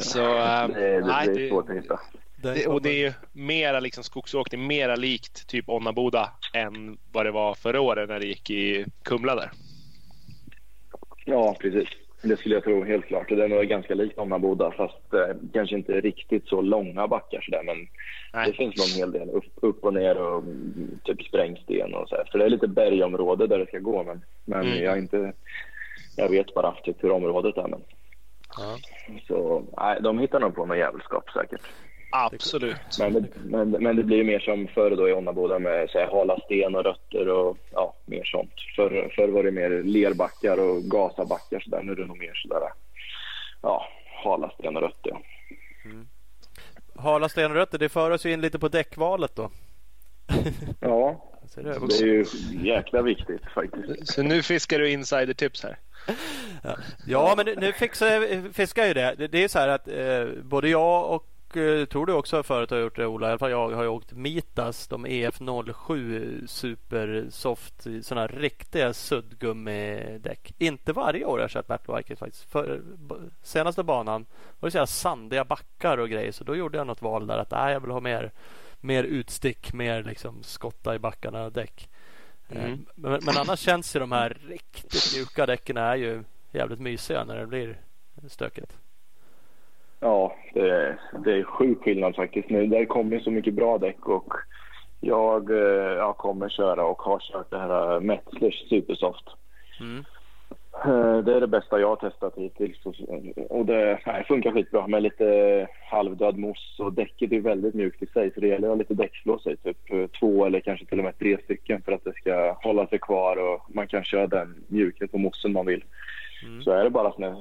Speaker 3: Så, äh,
Speaker 4: det, det, nej, det är svårt att hitta.
Speaker 3: Det, och det är mera liksom skogsåkning, mera likt typ Onnaboda än vad det var förra året när det gick i Kumla där.
Speaker 4: Ja, precis. Det skulle jag tro helt klart. Det är nog ganska likt Ommaboda fast eh, kanske inte riktigt så långa backar sådär men Nej. det finns nog en hel del upp, upp och ner och mm, typ sprängsten och så här. För det är lite bergområde där det ska gå men, men mm. jag inte jag vet bara typ hur området är men. Ja. Så nej, de hittar nog på något jävelskap säkert.
Speaker 3: Absolut.
Speaker 4: Men det, men, men det blir mer som förr då i Onnaboda med så här, hala sten och rötter och ja, mer sånt. Förr, förr var det mer lerbackar och gasabackar så där. Nu är det nog mer sådär ja, hala sten och rötter. Mm.
Speaker 2: Hala sten och rötter, det för oss in lite på däckvalet då.
Speaker 4: ja, det är ju jäkla viktigt faktiskt.
Speaker 3: Så nu fiskar du insider-tips här?
Speaker 2: Ja, men nu fixar, fiskar jag ju det. Det är så här att eh, både jag och tror du också förut har gjort det Ola. I alla fall jag har ju åkt Mitas, de EF07 Supersoft, sådana riktiga suddgummidäck. Inte varje år har jag kört Battle faktiskt. För, senaste banan var det så sandiga backar och grejer så då gjorde jag något val där att nej, jag vill ha mer, mer utstick, mer liksom skotta i backarna däck. Eh, mm. Men, men, annars känns ju de här riktigt mjuka däcken är ju jävligt mysiga när det blir stökigt.
Speaker 4: Ja, det är, det är sjuk skillnad faktiskt nu. Det kommer så mycket bra däck och jag, eh, jag kommer köra och har kört det här Metzlers Supersoft. Mm. Eh, det är det bästa jag har testat hittills och det nej, funkar skitbra med lite halvdöd moss och däcket är väldigt mjukt i sig så det gäller att ha lite däckslås i typ eh, två eller kanske till och med tre stycken för att det ska hålla sig kvar och man kan köra den mjukhet på mossen man vill. Mm. Så är det bara sån här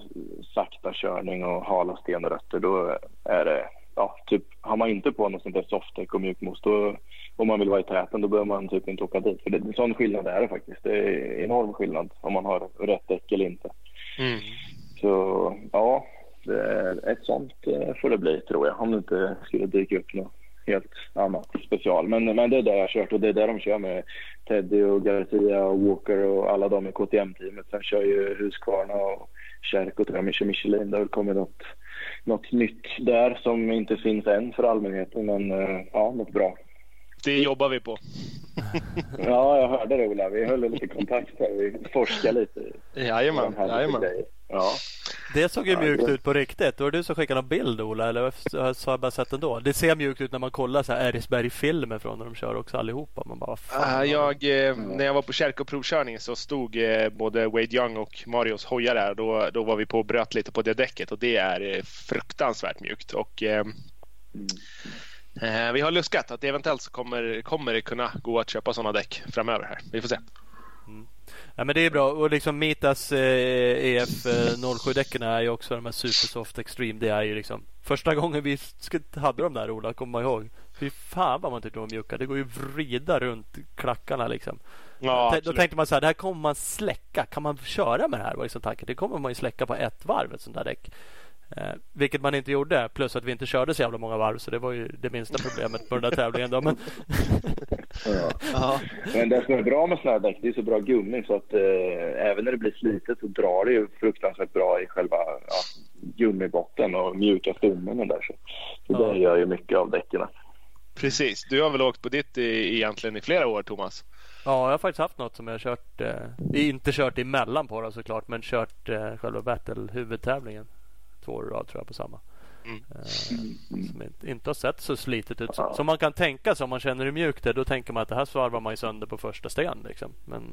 Speaker 4: sakta körning och hala sten och rötter då är det, ja, typ har man inte på något sånt där softdäck och mjukmos då om man vill vara i täten då behöver man typ inte åka dit. För det, en sån skillnad är det faktiskt. Det är enorm skillnad om man har rätt däck eller inte. Mm. Så ja, ett sånt eh, får det bli tror jag. Om det inte skulle dyka upp något helt annat special. Men, men det är det jag har kört och det är det de kör med Teddy och Garcia och Walker och alla de i KTM-teamet. Sen kör ju Husqvarna och Kärk och Michelin. Det har väl kommit något, något nytt där som inte finns än för allmänheten. Men eh, ja, något bra.
Speaker 3: Det jobbar vi på.
Speaker 4: ja, jag hörde det Ola. Vi höll lite kontakt här. Vi forskade lite.
Speaker 3: Jajamän. jajamän.
Speaker 4: Ja.
Speaker 2: Det såg ju mjukt ut på riktigt. Det var du som skickade en bild Ola, eller så har jag bara sett den då? Det ser mjukt ut när man kollar så här Erisberg-filmer från när de kör också allihopa. Man bara,
Speaker 3: fan, uh, jag, eh, när jag var på Kärka provkörning så stod eh, både Wade Young och Marios hojar där. Då, då var vi på och bröt lite på det däcket och det är eh, fruktansvärt mjukt. Och, eh, mm. Eh, vi har luskat att det eventuellt så kommer, kommer det kunna gå att köpa sådana däck framöver här. Vi får se.
Speaker 2: Ja, men det är bra. Och liksom Mitas eh, EF07-däcken är ju också de här Supersoft Extreme. Det är ju liksom första gången vi hade de där Ola, kommer man ihåg. Fy fan vad man tyckte de var mjuka. Det går ju vrida runt klackarna liksom. Ja, Då tänkte man så här, det här kommer man släcka. Kan man köra med det här? Var liksom tanken. Det kommer man ju släcka på ett varv, ett sånt där däck. Eh, vilket man inte gjorde. Plus att vi inte körde så jävla många varv. Så det var ju det minsta problemet på den där tävlingen. Då. Men...
Speaker 4: ja.
Speaker 2: ja.
Speaker 4: Men det som är bra med sådana här däck, det är så bra gummi så att eh, även när det blir slitet så drar det ju fruktansvärt bra i själva ja, gummibotten och mjuka stommen och där. Så, så
Speaker 2: Ja.
Speaker 4: det gör ju mycket av däcken.
Speaker 3: Precis. Du har väl åkt på ditt i, egentligen i flera år, Thomas?
Speaker 2: Ja, jag har faktiskt haft något som jag har kört. Eh, inte kört emellan på då såklart. Men kört eh, själva battle huvudtävlingen. Två år i rad tror jag på samma.
Speaker 3: Mm.
Speaker 2: Eh, som inte, inte har sett så slitet ut. Som, man kan tänka sig om man känner hur mjukt det är. Då tänker man att det här svarvar man ju sönder på första sten. Liksom. Men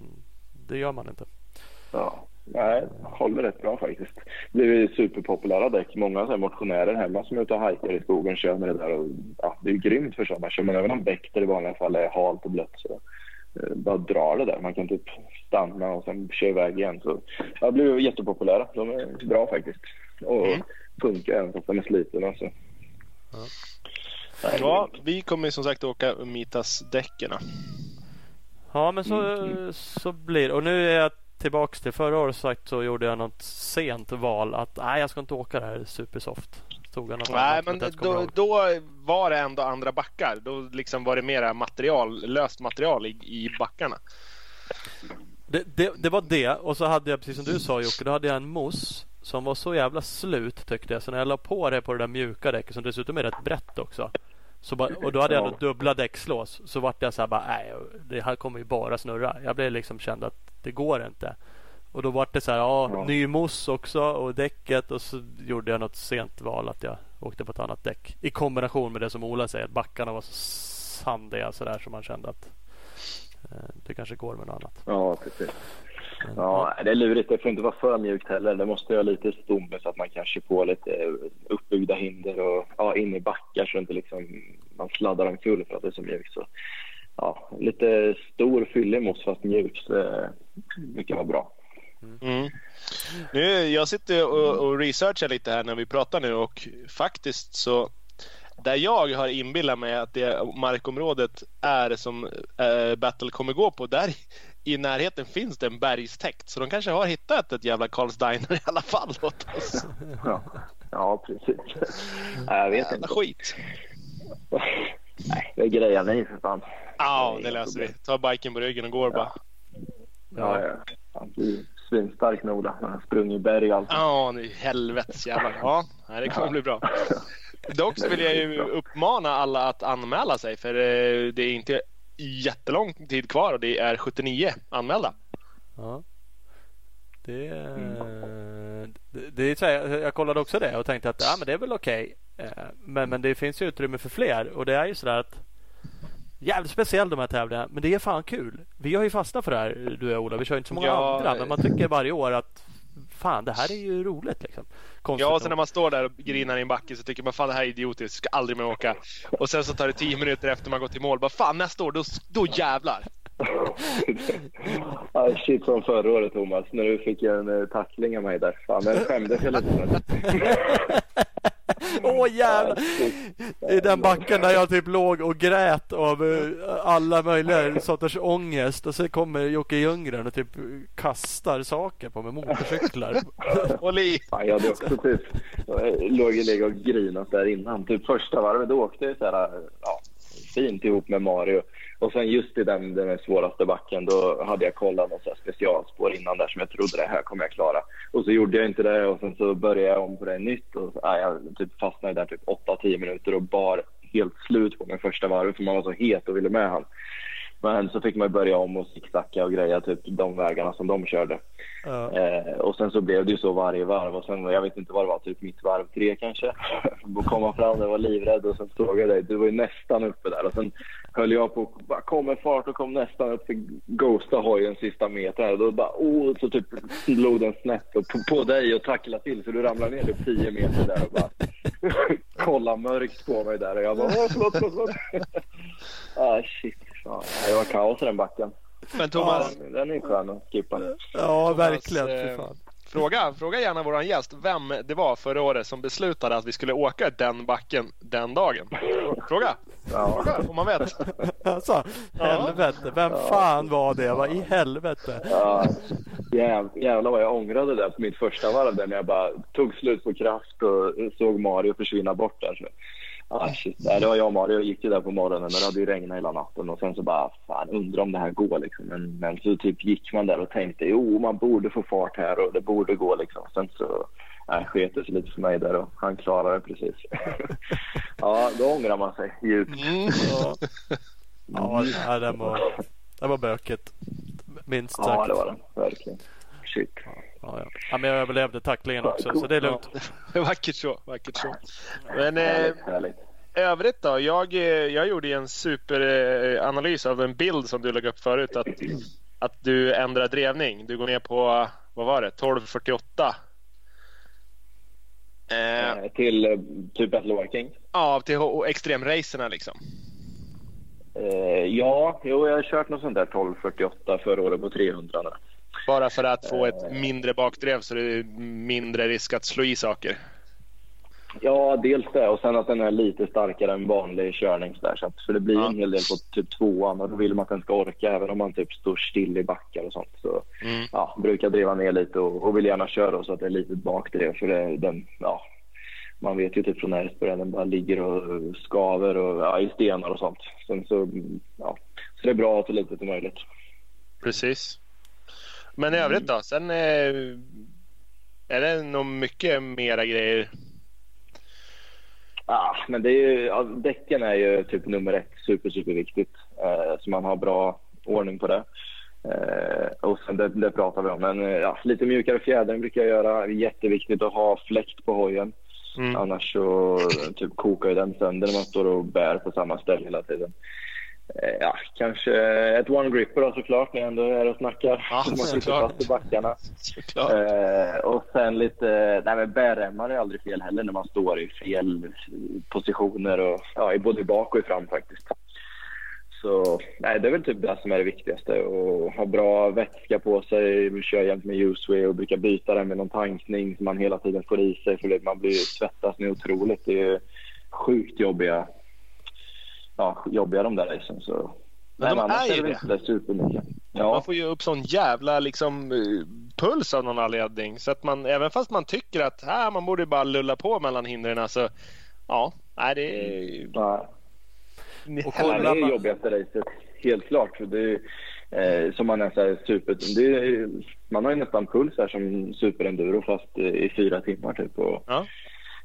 Speaker 2: det gör man inte.
Speaker 4: Ja, nej, håller rätt bra faktiskt. Det är superpopulära däck. Många så här motionärer hemma som är ute och hajkar i skogen kör med det där. Och, ja, det är ju grymt för sådana. Kör man över någon bäck där det i vanliga fall är halt och blött så eh, bara drar det där. Man kan typ stanna och sen köra iväg igen. Så, ja, det blir ju jättepopulära. De är bra faktiskt. Och
Speaker 3: Mm.
Speaker 4: funkar även fast de är slitna. Så. Nej,
Speaker 3: Ja, vi kommer ju som sagt åka Mitas-däcken.
Speaker 2: Ja, men så,
Speaker 4: Mm.
Speaker 2: så blir Och nu är jag tillbaks till förra året sagt så gjorde jag något sent val att nej, jag ska inte åka det här supersoft. Tog jag något
Speaker 3: Nej, men
Speaker 2: det
Speaker 3: då, då var det ändå andra backar. Då liksom var det mera material, löst material i, i backarna.
Speaker 2: Det, det, det var det och så hade jag precis som du sa Jocke, då hade jag en mousse som var så jävla slut tyckte jag. Så när jag la på det på det där mjuka däcket som dessutom är rätt brett också. Så bara, och då hade jag dubbla däckslås. Så vart jag så här bara, nej det här kommer ju bara snurra. Jag blev liksom känd att det går inte. Och då vart det så här, ja, ny mousse också och däcket och så gjorde jag något sent val att jag åkte på ett annat däck. I kombination med det som Ola säger, att backarna var så sandiga sådär som man kände att det kanske går med något annat.
Speaker 4: Ja, precis. Ja, det är lurigt. Det får inte vara för mjukt heller. Det måste ha lite stomme så att man kanske får lite eh, uppbyggda hinder och ja, in i backar så inte liksom man sladdar omkull för att det är så mjukt. Så, ja, lite stor fyllig mousse fast mjuk. Så det brukar vara bra.
Speaker 3: Mm. Nu, jag sitter och, och researchar lite här när vi pratar nu och faktiskt så där jag har inbillat mig att det markområdet är som eh, Battle kommer gå på, där i närheten finns det en bergstäkt. Så de kanske har hittat ett jävla Carls Diner i alla fall åt oss.
Speaker 4: Ja, ja precis. Jag vet
Speaker 3: Jävla
Speaker 4: inte.
Speaker 3: skit.
Speaker 4: Nej, det grejar ni för fan.
Speaker 3: Ja, det löser vi. Ta biken på ryggen och går bara.
Speaker 4: Ja, ja. Han blir svinstark Nola. Han har sprungit berg och allt.
Speaker 3: Ja, nu helvetes jävlar. Ja, det kommer bli bra. Dock så vill jag ju uppmana alla att anmäla sig för eh, det är inte jättelång tid kvar och det är 79 anmälda.
Speaker 2: Ja. Det, det, det är så jag kollade också det och tänkte att ja, men det är väl okej. Eh, Men, men det finns ju utrymme för fler och det är ju sådär att Jävligt speciellt de här tävlingarna men det är fan kul. Vi har ju fastnat för det här du och jag Ola. Vi kör inte så många
Speaker 3: Ja,
Speaker 2: andra men man tycker varje år att Fan det här är ju roligt liksom. Konstigt
Speaker 3: Ja, och sen när man står där och grinar i en backe så tycker man fan det här är idiotiskt, ska aldrig mer åka. Och sen så tar det 10 minuter efter man gått till mål, bara fan nästa år, då, då jävlar.
Speaker 4: ah, shit som förra året Thomas, när du fick en eh, tackling av mig där. Fan, den skämdes jag lite
Speaker 2: Åh jävlar! I den backen där jag typ låg och grät av eh, alla möjliga sorters ångest. Och så kommer Jocke Ljunggren och typ kastar saker på mig, motorcyklar.
Speaker 3: Håll i!
Speaker 4: Fan, jag hade också typ, jag låg och legat och grinat där innan. Typ första varvet, då åkte jag så här, ja, fint ihop med Mario. Och sen just i den, den svåraste backen, då hade jag kollat något så här specialspår innan där som jag trodde det här kommer jag klara. Och så gjorde jag inte det och sen så började jag om på det nytt och ja, jag typ fastnade där typ 8-10 minuter och bar helt slut på min första varv för man var så het och ville med han. Men så fick man börja om och zigzacka och greja typ de vägarna som de körde.
Speaker 2: Ja.
Speaker 4: Eh, och sen så blev det ju så varje varv och sen, jag vet inte vad det var, typ mitt varv tre kanske. Då kom man fram och var livrädd och sen såg jag dig, du var ju nästan uppe där och sen höll jag på, bara kom med fart och kom nästan upp för ghosta hojen sista metern och då bara oh, så typ slog den snett och på, på dig och tacklade till så du ramlade ner typ 10 meter där och bara kolla mörkt på mig där och jag bara åh förlåt, förlåt, förlåt. ah shit, fan. det var kaos i den backen.
Speaker 3: Men Thomas,
Speaker 4: Ja, den är skön att skippa.
Speaker 2: ja, verkligen.
Speaker 3: eh. Fråga, fråga gärna vår gäst vem det var förra året som beslutade att vi skulle åka den backen den dagen. Fråga!
Speaker 4: Ja.
Speaker 3: Fråga om man vet.
Speaker 2: Alltså, helvete. Vem fan var det? Vad i helvete?
Speaker 4: Ja, jäv, jävlar vad jag ångrade det på mitt första varv där när jag bara tog slut på kraft och såg Mario försvinna bort där. Så, ah, shit. Nej, det var jag och Mario gick ju där på morgonen men det hade ju regnat hela natten och sen så bara fan undrar om det här går liksom. Men, men så typ gick man där och tänkte jo man borde få fart här och det borde gå liksom. Sen så Nej, sket det sig lite för mig där och han klarade det precis. ja, då ångrar man sig djupt.
Speaker 3: Mm.
Speaker 2: Ja, ja den var, den var böket. Minst sagt.
Speaker 4: Ja, det var det. Verkligen. Shit.
Speaker 2: Ja, ja. ja, men jag överlevde tacklingen också så det är lugnt.
Speaker 3: Vackert så. Vackert så. Men eh,
Speaker 4: Härligt, härligt.
Speaker 3: Övrigt då? Jag, eh, jag gjorde en superanalys av en bild som du lade upp förut. Att, att du ändrar drevning. Du går ner på, vad var det, 1248. Eh,
Speaker 4: Eh, Till eh, typ Battle Working.
Speaker 3: ja, till extremracerna liksom.
Speaker 4: Eh, ja, jo, jag har kört något sånt där 1248 förra året på 300. nu.
Speaker 3: Bara för att få ett mindre bakdrev så det är mindre risk att slå i saker.
Speaker 4: Ja, dels det och sen att den är lite starkare än vanlig körning. Så där, så att, för det blir
Speaker 3: Ja.
Speaker 4: en hel del på typ tvåan och då vill man att den ska orka även om man typ står still i backar och sånt. Så
Speaker 3: Mm.
Speaker 4: ja, brukar driva ner lite och, och vill gärna köra så att det är lite bakdrev. För det, den, ja, man vet ju typ från Älvsborg den bara ligger och skaver och, ja, i stenar och sånt. Sen så, ja, så det är bra att så lite som möjligt.
Speaker 3: Precis. Men i övrigt då? Sen eh, är det nog mycket mera grejer.
Speaker 4: Ja, men det är ju, ja, däcken är ju typ nummer ett, super, super viktigt. Eh, så man har bra ordning på det. Eh, och sen det, det pratar vi om. Men eh, ja, lite mjukare fjädring brukar jag göra. Jätteviktigt att ha fläkt på hojen.
Speaker 3: Mm.
Speaker 4: Annars så typ kokar ju den sönder när man står och bär på samma ställe hela tiden. Eh, ja, kanske ett one gripper då såklart när jag ändå är och snackar.
Speaker 3: Ja,
Speaker 4: så man sitter fast i backarna. Eh, och sen lite, nej men bärremmar är aldrig fel heller när man står i fel positioner och ja, både bak och i fram faktiskt. Så nej, det är väl typ det som är det viktigaste. Att ha bra vätska på sig, köra jämt med Useway och brukar byta den med någon tankning som man hela tiden får i sig för man blir svettas nu otroligt. Det är ju sjukt jobbiga, ja, jobbiga de där racen. Så
Speaker 3: Men de
Speaker 4: annars
Speaker 3: är ju det.
Speaker 4: inte det supermycket. Ja.
Speaker 3: Man får ju upp sån jävla liksom, eh, puls av någon anledning. Så att man, även fast man tycker att här, man borde bara lulla på mellan hindren. Så, ja, nej, det är...
Speaker 4: Ja.
Speaker 2: Och
Speaker 4: Ja, det är jobbigaste racet, helt klart. För det är, eh, som man är så här super... Är, man har ju nästan puls här som superenduro fast eh, i fyra timmar typ. Och,
Speaker 3: Ja.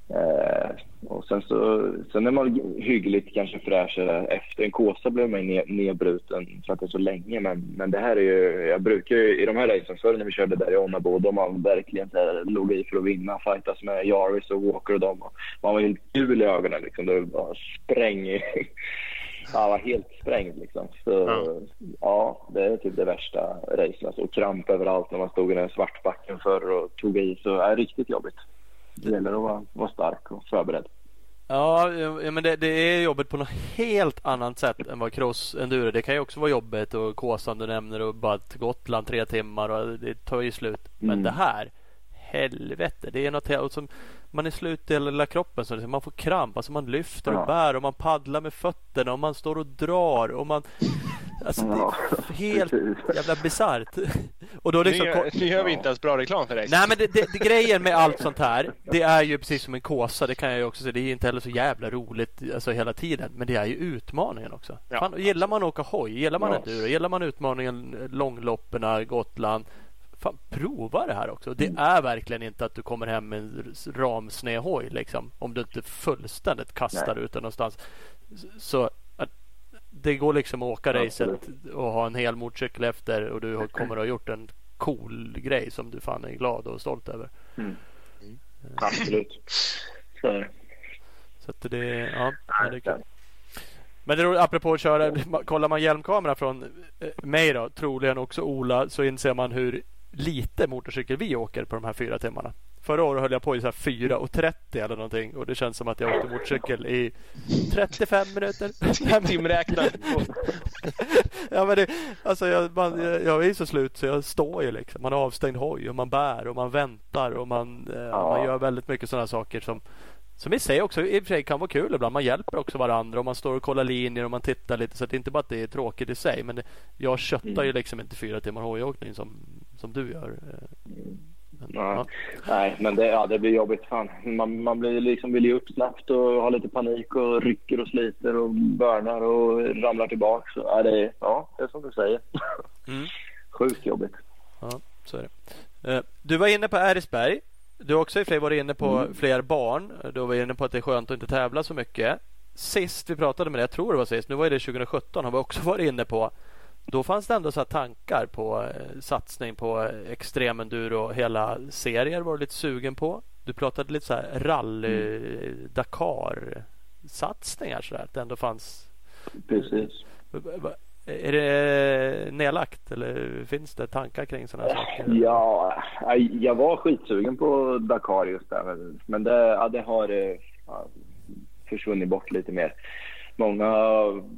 Speaker 4: Eh, och sen så sen är man hyggligt kanske fräschare efter. En Kåsa blev man ne- nedbruten för att det är så länge. Men, men det här är ju... Jag brukar ju i de här racen förr när vi körde där i Onnabo, då man verkligen här, låg i för att vinna. Fightas med Jarvis och Walker och dem. Och man var helt gul i ögonen liksom. Det var spräng i... Han var helt sprängd liksom. Så
Speaker 3: Ja.
Speaker 4: ja. det är typ det värsta racet. Alltså, och kramp överallt när man stod i den svartbacken förr och tog i. Så är riktigt jobbigt. Det gäller att vara, vara stark och förberedd.
Speaker 2: Ja, ja, men det, det är jobbigt på något helt annat sätt än vad cross enduro. Det kan ju också vara jobbigt och Kåsan du nämner och bara till Gotland tre timmar och det tar ju slut. Men
Speaker 4: Mm.
Speaker 2: det här, helvete. Det är något helt, som, man är slut i hela kroppen så man får kramp. Alltså man lyfter och bär och man paddlar med fötterna och man står och drar och man Alltså
Speaker 4: Ja,
Speaker 2: är helt
Speaker 4: precis.
Speaker 2: jävla bisarrt. Och då liksom,
Speaker 3: nu, gör, nu gör vi inte ens bra reklam för dig.
Speaker 2: Nej men det, det, det, grejen med allt sånt här Det är ju precis som en kåsa Det kan jag ju också säga Det är ju inte heller så jävla roligt alltså, hela tiden Men det är ju utmaningen också
Speaker 3: Ja.
Speaker 2: Fan, Gillar man att åka hoj Gillar man
Speaker 4: Ja.
Speaker 2: enduro Gillar man utmaningen eh, Långlopperna Gotland Fan, prova det här också. Det
Speaker 4: Mm.
Speaker 2: är verkligen inte att du kommer hem med en ramsned hoj liksom. Om du inte fullständigt kastar
Speaker 4: Nej.
Speaker 2: ut den någonstans. Så det går liksom att åka racet
Speaker 4: Absolut.
Speaker 2: och ha en hel motorcykel efter och du kommer att ha gjort en cool grej som du fan är glad och stolt över.
Speaker 4: Absolut. Så är det.
Speaker 2: Så att det, ja, ja, det är kul. Men det är roligt, apropå att köra, kollar man hjälmkamera från eh, mig då, troligen också Ola, så inser man hur lite motorcykel vi åker på de här fyra timmarna. Förra året höll jag på i 4.30 eller någonting och det känns som att jag åkte motorcykel i 35 minuter.
Speaker 3: Timräknaren.
Speaker 2: ja, men det, alltså jag, man, jag är så slut så jag står ju liksom. Man har avstängd hoj och man bär och man väntar och man, eh, ja. man gör väldigt mycket sådana saker som som i sig också i och för sig kan vara kul ibland. Man hjälper också varandra och man står och kollar linjer och man tittar lite. Så det är inte bara att det är tråkigt i sig. Men det, jag köttar mm. ju liksom inte fyra timmar hojåkning som, som du gör.
Speaker 4: Nej. Nej, men det, ja, det blir jobbigt. Fan. Man, man blir liksom, vill ju upp snabbt och har lite panik och rycker och sliter och börnar och ramlar tillbaka. Så, ja, det, är, ja, det är som du säger. Mm. Sjukt jobbigt.
Speaker 2: Ja, så är det. Eh, du var inne på Ärisberg. Du har också i och varit inne på mm. fler barn. Du var inne på att det är skönt att inte tävla så mycket. Sist vi pratade med dig, jag tror det var sist, nu var det 2017, har vi också varit inne på. Då fanns det ändå så tankar på eh, satsning på extremenduro. Hela serier var du lite sugen på. Du pratade lite så här rally mm. Dakar satsningar så där, att det ändå fanns.
Speaker 4: Precis.
Speaker 2: Är det nedlagt eller finns det tankar kring sådana saker?
Speaker 4: Ja, jag var skitsugen på Dakar just där. Men det, ja, det har ja, försvunnit bort lite mer många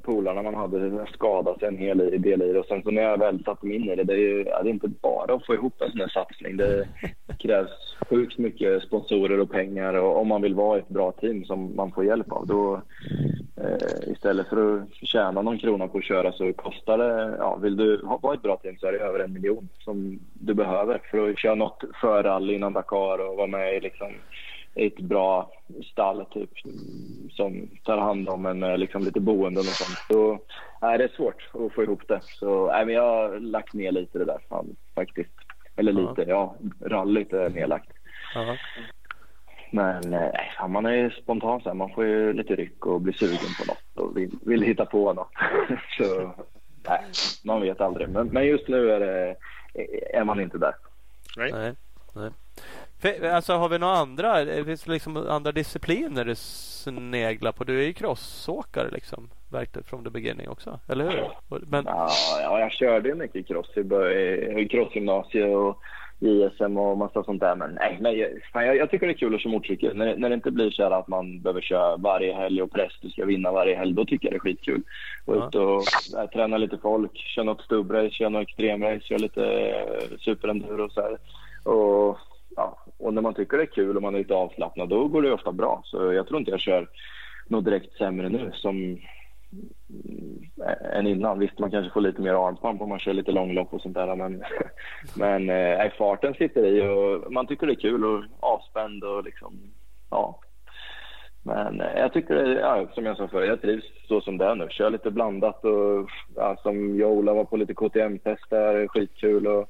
Speaker 4: polarna man hade skadade sig en hel del i det. Och sen så när jag väl satte mig in i det, det är, ju, det är inte bara att få ihop en sån här satsning. Det krävs sjukt mycket sponsorer och pengar och om man vill vara ett bra team som man får hjälp av då eh, istället för att tjäna någon krona på att köra så kostar det, ja vill du vara ett bra team så är det över en miljon som du behöver för att köra något förrally innan Dakar och vara med i liksom ett bra stall typ, som tar hand om en eh, liksom, lite boenden och sånt. Så nej, det är svårt att få ihop det. Så nej, men jag har lagt ner lite det där fan, faktiskt. Eller lite, ja. Rallyt är nedlagt. Uh-huh. Men eh, nej, fan, man är spontan så här. Man får ju lite ryck och blir sugen på något och vill, vill hitta på något. så nej, man vet aldrig. Men, men just nu är, det, är man inte där.
Speaker 2: Nej. nej. Alltså har vi några andra? Det finns liksom andra discipliner du sneglar på? Du är ju crossåkare liksom. Verkligen från the beginning också, eller hur?
Speaker 4: Men... Ja, ja, jag körde ju mycket cross i, i crossgymnasiet och JSM och massa sånt där. Men nej, fan, jag, jag, tycker det är kul att köra motorcykel. När, när det inte blir så att man behöver köra varje helg och press, du ska vinna varje helg. Då tycker jag det är skitkul. Gå ja. ut och äh, träna lite folk, köra något stubbrace, köra något extremrace, köra lite äh, superenduro och så här. Och ja, och när man tycker det är kul och man är lite avslappnad då går det ofta bra. Så jag tror inte jag kör något direkt sämre nu som eh, än innan. Visst, man kanske får lite mer armpump om man kör lite långlopp och sånt där. Men, men äh, farten sitter i och man tycker det är kul och avspänd och liksom, ja. Men eh, jag tycker det, ja, som jag sa förut, jag trivs så som det är nu. Kör lite blandat och ja, som jag och Ola var på lite KTM-test där, skitkul. Och,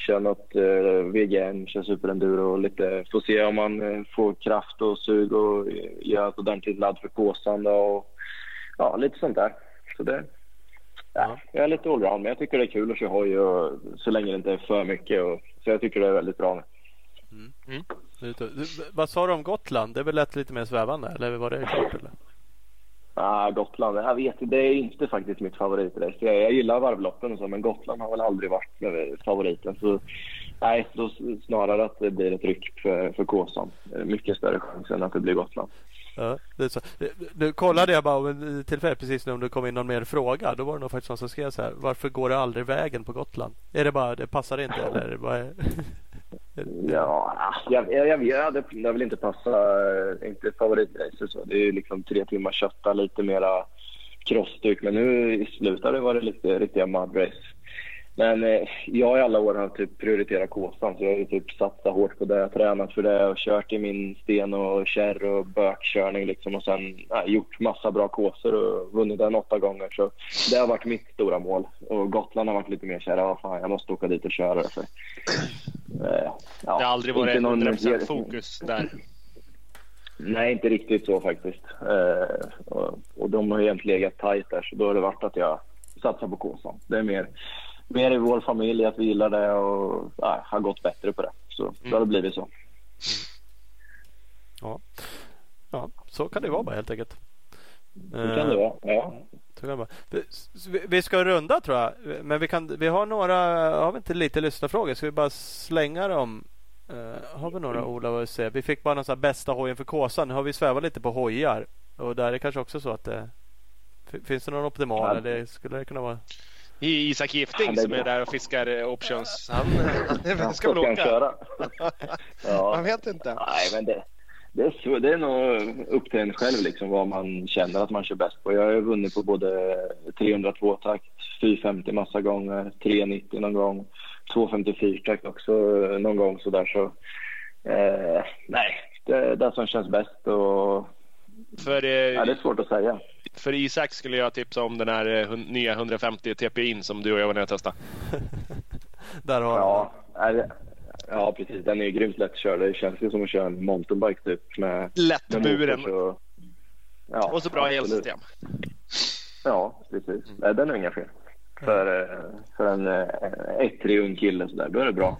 Speaker 4: kör något eh, VGN, kör superenduro och lite, får se om man eh, får kraft och sug och gör ett ordentligt ladd för Kåsan och ja, lite sånt där. Så det, ja, jag är lite allround, men jag tycker det är kul att köra hoj och, så länge det inte är för mycket. Och, så jag tycker det är väldigt bra nu. Mm.
Speaker 2: Mm. Vad sa du om Gotland? Det lätt lite mer svävande eller var det klart? Eller?
Speaker 4: Ah, Gotland, jag vet det är inte faktiskt mitt favoritrace. Jag, jag gillar varvloppen och så, men Gotland har väl aldrig varit favoriten. Så nej, då snarare att det blir ett ryck för, för Kåsan. Mycket större chans än att det blir Gotland.
Speaker 2: Ja, det så. Nu kollade jag bara om tillfället precis nu om det kom in någon mer fråga. Då var det nog faktiskt någon som skrev så här. Varför går det aldrig vägen på Gotland? Är det bara det passar inte eller vad är...
Speaker 4: Ja, jag, jag, jag, jag det, det vill inte passa, eh, inte favoritracer så. Det är ju liksom tre timmar kötta, lite mera crossduk. Men nu i slutet var det lite riktiga mudrace. Men eh, jag i alla år har typ prioriterat Kåsan så jag har typ satsat hårt på det, tränat för det och kört i min sten och kärr och bökkörning liksom och sen äh, gjort massa bra kåsor och vunnit den åtta gånger. Så det har varit mitt stora mål och Gotland har varit lite mer såhär, ja fan jag måste åka dit och köra. För,
Speaker 3: äh, ja, det har aldrig varit 100% fokus där?
Speaker 4: Nej, inte riktigt så faktiskt. Eh, och, och de har egentligen legat tajt där så då har det varit att jag satsar på Kåsan. Det är mer mer i vår familj att vi gillar det och ja, har gått bättre på det. Så mm. då har det blivit så.
Speaker 2: Ja. ja, så kan det vara bara helt enkelt.
Speaker 4: Det kan det vara, ja.
Speaker 2: Vi ska runda tror jag. Men vi, kan, vi har några, har vi inte lite lyssnarfrågor? Ska vi bara slänga dem? Uh, har vi några Ola att se? Vi fick bara någon bästa hojen för Kåsan. Nu har vi svävat lite på hojar. Och där är det kanske också så att det Finns det någon optimal? Ja. Eller skulle det kunna vara?
Speaker 3: Isak Gifting som är där och fiskar eh, options. Han, han ska väl åka? Köra. ja. Man vet inte.
Speaker 4: Nej, men det, det, är så, det är nog upp till en själv liksom, vad man känner att man kör bäst på. Jag har vunnit på både 302 takt, 450 massa gånger, 390 någon gång, 254 takt också någon gång sådär. Så, eh, nej, det är det som känns bäst. Och,
Speaker 3: för, eh,
Speaker 4: ja, det är svårt att säga.
Speaker 3: För Isak skulle jag tipsa om den här eh, nya 150 TPI'n som du och jag var nere och testade.
Speaker 2: Där har
Speaker 4: ja, är, ja, precis. Den är ju grymt lättkörd. Det känns ju som att köra en mountainbike typ. Med,
Speaker 3: Lättburen. Och, ja, och så bra absolut. elsystem.
Speaker 4: Ja, precis. Mm. Den är inga fel för, eh, för en eh, ettrig ung kille så där, då är det bra.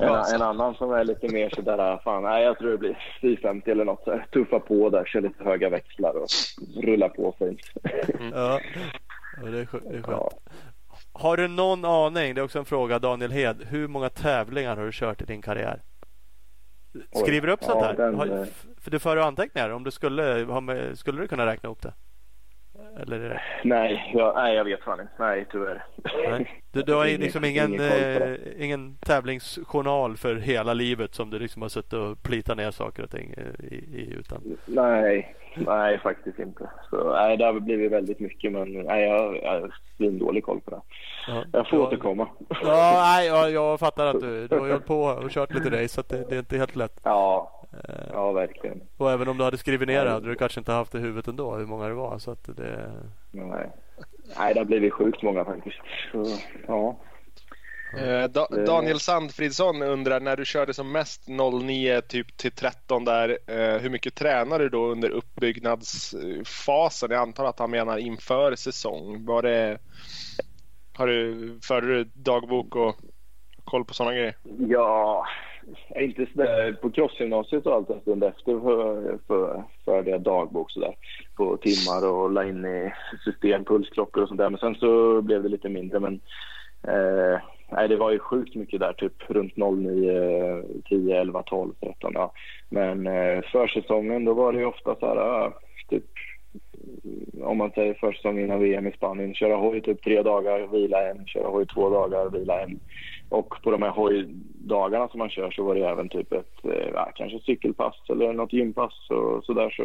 Speaker 4: En, en, annan som är lite mer sådär, fan, nej, jag tror det blir 450 eller något. Så tuffa på där, kör lite höga växlar och rulla på fint.
Speaker 2: Mm. Ja, det är, skönt. Det är skönt. Ja. Har du någon aning, det är också en fråga Daniel Hed, hur många tävlingar har du kört i din karriär? Skriver du upp sånt ja, här? Den, har, för du för anteckningar om du skulle, skulle du kunna räkna upp det? Eller
Speaker 4: nej, jag, nej, jag vet fan inte. Nej, tyvärr.
Speaker 2: Nej. Du, du har liksom ingen, ingen, eh, ingen tävlingsjournal för hela livet som du liksom har suttit och plitat ner saker och ting i, i utan?
Speaker 4: Nej, nej faktiskt inte. Så, nej, det har blivit väldigt mycket men nej, jag, jag har svindålig koll på det. Ja, jag får ja, återkomma.
Speaker 2: Ja, nej, jag, jag fattar att du, du har hållit på och kört lite race så det, det är inte helt lätt.
Speaker 4: Ja, Ja, verkligen.
Speaker 2: Och även om du hade skrivit ner det hade du kanske inte haft det i huvudet ändå hur många det var. Så att det...
Speaker 4: Nej. Nej, det har blivit sjukt många faktiskt. Så, ja.
Speaker 3: Eh, da Daniel Sandfridsson undrar när du körde som mest 09 typ till 13 där. Eh, hur mycket tränar du då under uppbyggnadsfasen? Jag antar att han menar inför säsong. Var det, har du, förde du dagbok och koll på sådana grejer?
Speaker 4: Ja, inte sådär på crossgymnasiet och allt en stund efter för, för, för det dagbok sådär på timmar och la in i system, pulsklockor och sånt där. Men sen så blev det lite mindre. Men eh, nej, det var ju sjukt mycket där, typ runt 09, 10, 11, 12, 13. Ja. Men eh, försäsongen då var det ju ofta så här, typ om man säger försäsongen innan VM i Spanien, köra hoj typ tre dagar, vila en, köra hoj två dagar, vila en. Och på de här hojdagarna som man kör så var det även typ ett eh, ja, kanske cykelpass eller något gympass och sådär. Så,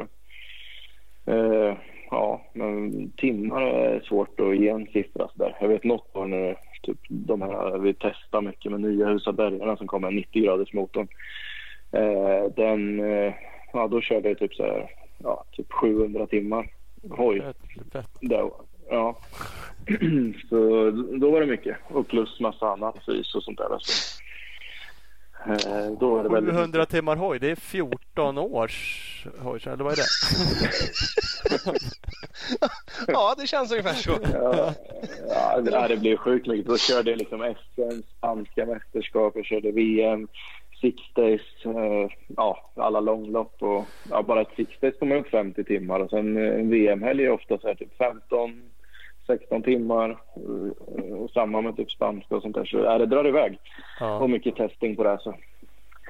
Speaker 4: eh, ja, men timmar är svårt att ge en siffra sådär. Jag vet något år när typ, de här, vi testar mycket med nya Husabergarna som kommer 90 graders motorn. Eh, den, eh, ja då körde jag typ så här, ja, typ 700 timmar hoj. Fett, fett. Ja. så då var det mycket. Och plus massa annat fys och sånt där. Så.
Speaker 2: Eh, då var det 700 väldigt... timmar hoj, det är 14 års hoj, eller vad är det?
Speaker 3: ja, det känns ungefär så.
Speaker 4: ja, ja, det blev sjukt mycket. Då körde jag liksom SM, spanska mästerskap, jag körde VM, six days, eh, ja, alla långlopp och ja, bara ett six days kommer upp 50 timmar och sen eh, en VM-helg är ofta så här typ 15 16 timmar eh, och samma med typ spanska och sånt där. Så ja, det drar iväg. Ja. Och mycket testing på det. Så.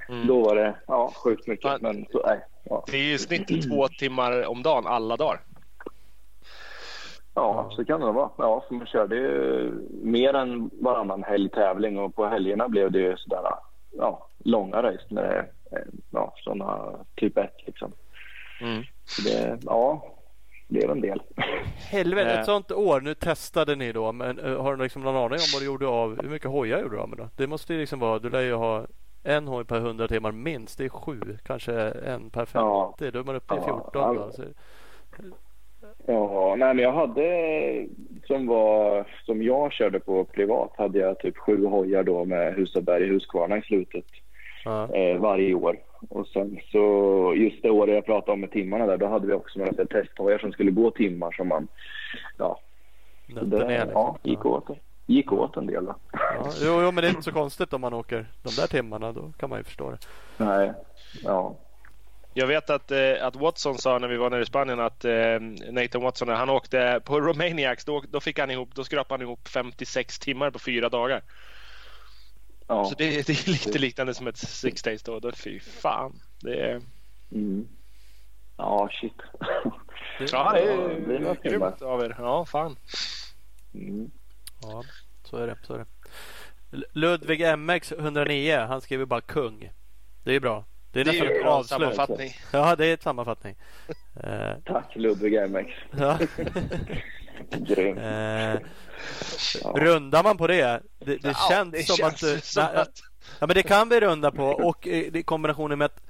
Speaker 4: Mm. Då var det ja, sjukt mycket. Ja. Men så, nej,
Speaker 3: ja. Det är ju snitt två timmar om dagen alla dagar.
Speaker 4: Ja, så kan det vara. Ja, för man körde ju mer än varannan helgtävling och på helgerna blev det ju sådär ja, långa race när det är ja, sådana typ 1 liksom. Mm. Så det, ja, blev en del.
Speaker 2: Helvete, ett sånt år. Nu testade ni då. Men uh, har du liksom någon aning om vad du gjorde av? Hur mycket hojar gjorde du av med då? Det måste ju liksom vara. Du lär ju ha en hoj per 100 timmar minst. Det är sju. Kanske en per 50. Ja. Då är man uppe i 14 ja, då. Så.
Speaker 4: Ja, nej men jag hade som var som jag körde på privat hade jag typ sju hojar då med Husaberg i Huskvarna i slutet ja. eh, varje år. Och sen så just det året jag pratade om med timmarna där, då hade vi också några testhojar som skulle gå timmar som man, ja, det, liksom. ja gick, åt, gick åt en del. Då.
Speaker 2: Ja, jo, jo, men det är inte så konstigt om man åker de där timmarna, då kan man ju förstå det.
Speaker 4: Nej, ja.
Speaker 3: Jag vet att, eh, att Watson sa när vi var nere i Spanien att eh, Nathan Watson när han åkte på Romaniacs då, då, fick han ihop, då skrapade han ihop 56 timmar på fyra dagar. Ja. Så det, det, är lite liknande som ett six days då. då fy fan. Det är...
Speaker 4: Mm. Ja, shit.
Speaker 3: ja, det är, ja, grymt av er. Ja, fan.
Speaker 2: Mm. Ja, så är det. Så är det. Ludvig MX 109. Han skriver bara kung. Det är bra. Det är
Speaker 3: nästan ett avslut. sammanfattning.
Speaker 2: Ja, det är ett sammanfattning.
Speaker 4: Eh, Tack Ludvig MX. Ja.
Speaker 2: Eh, rundar man på det? Det, det ja, känns det som känns att... Som nej, att... Ja, men det kan vi runda på och i kombinationen med att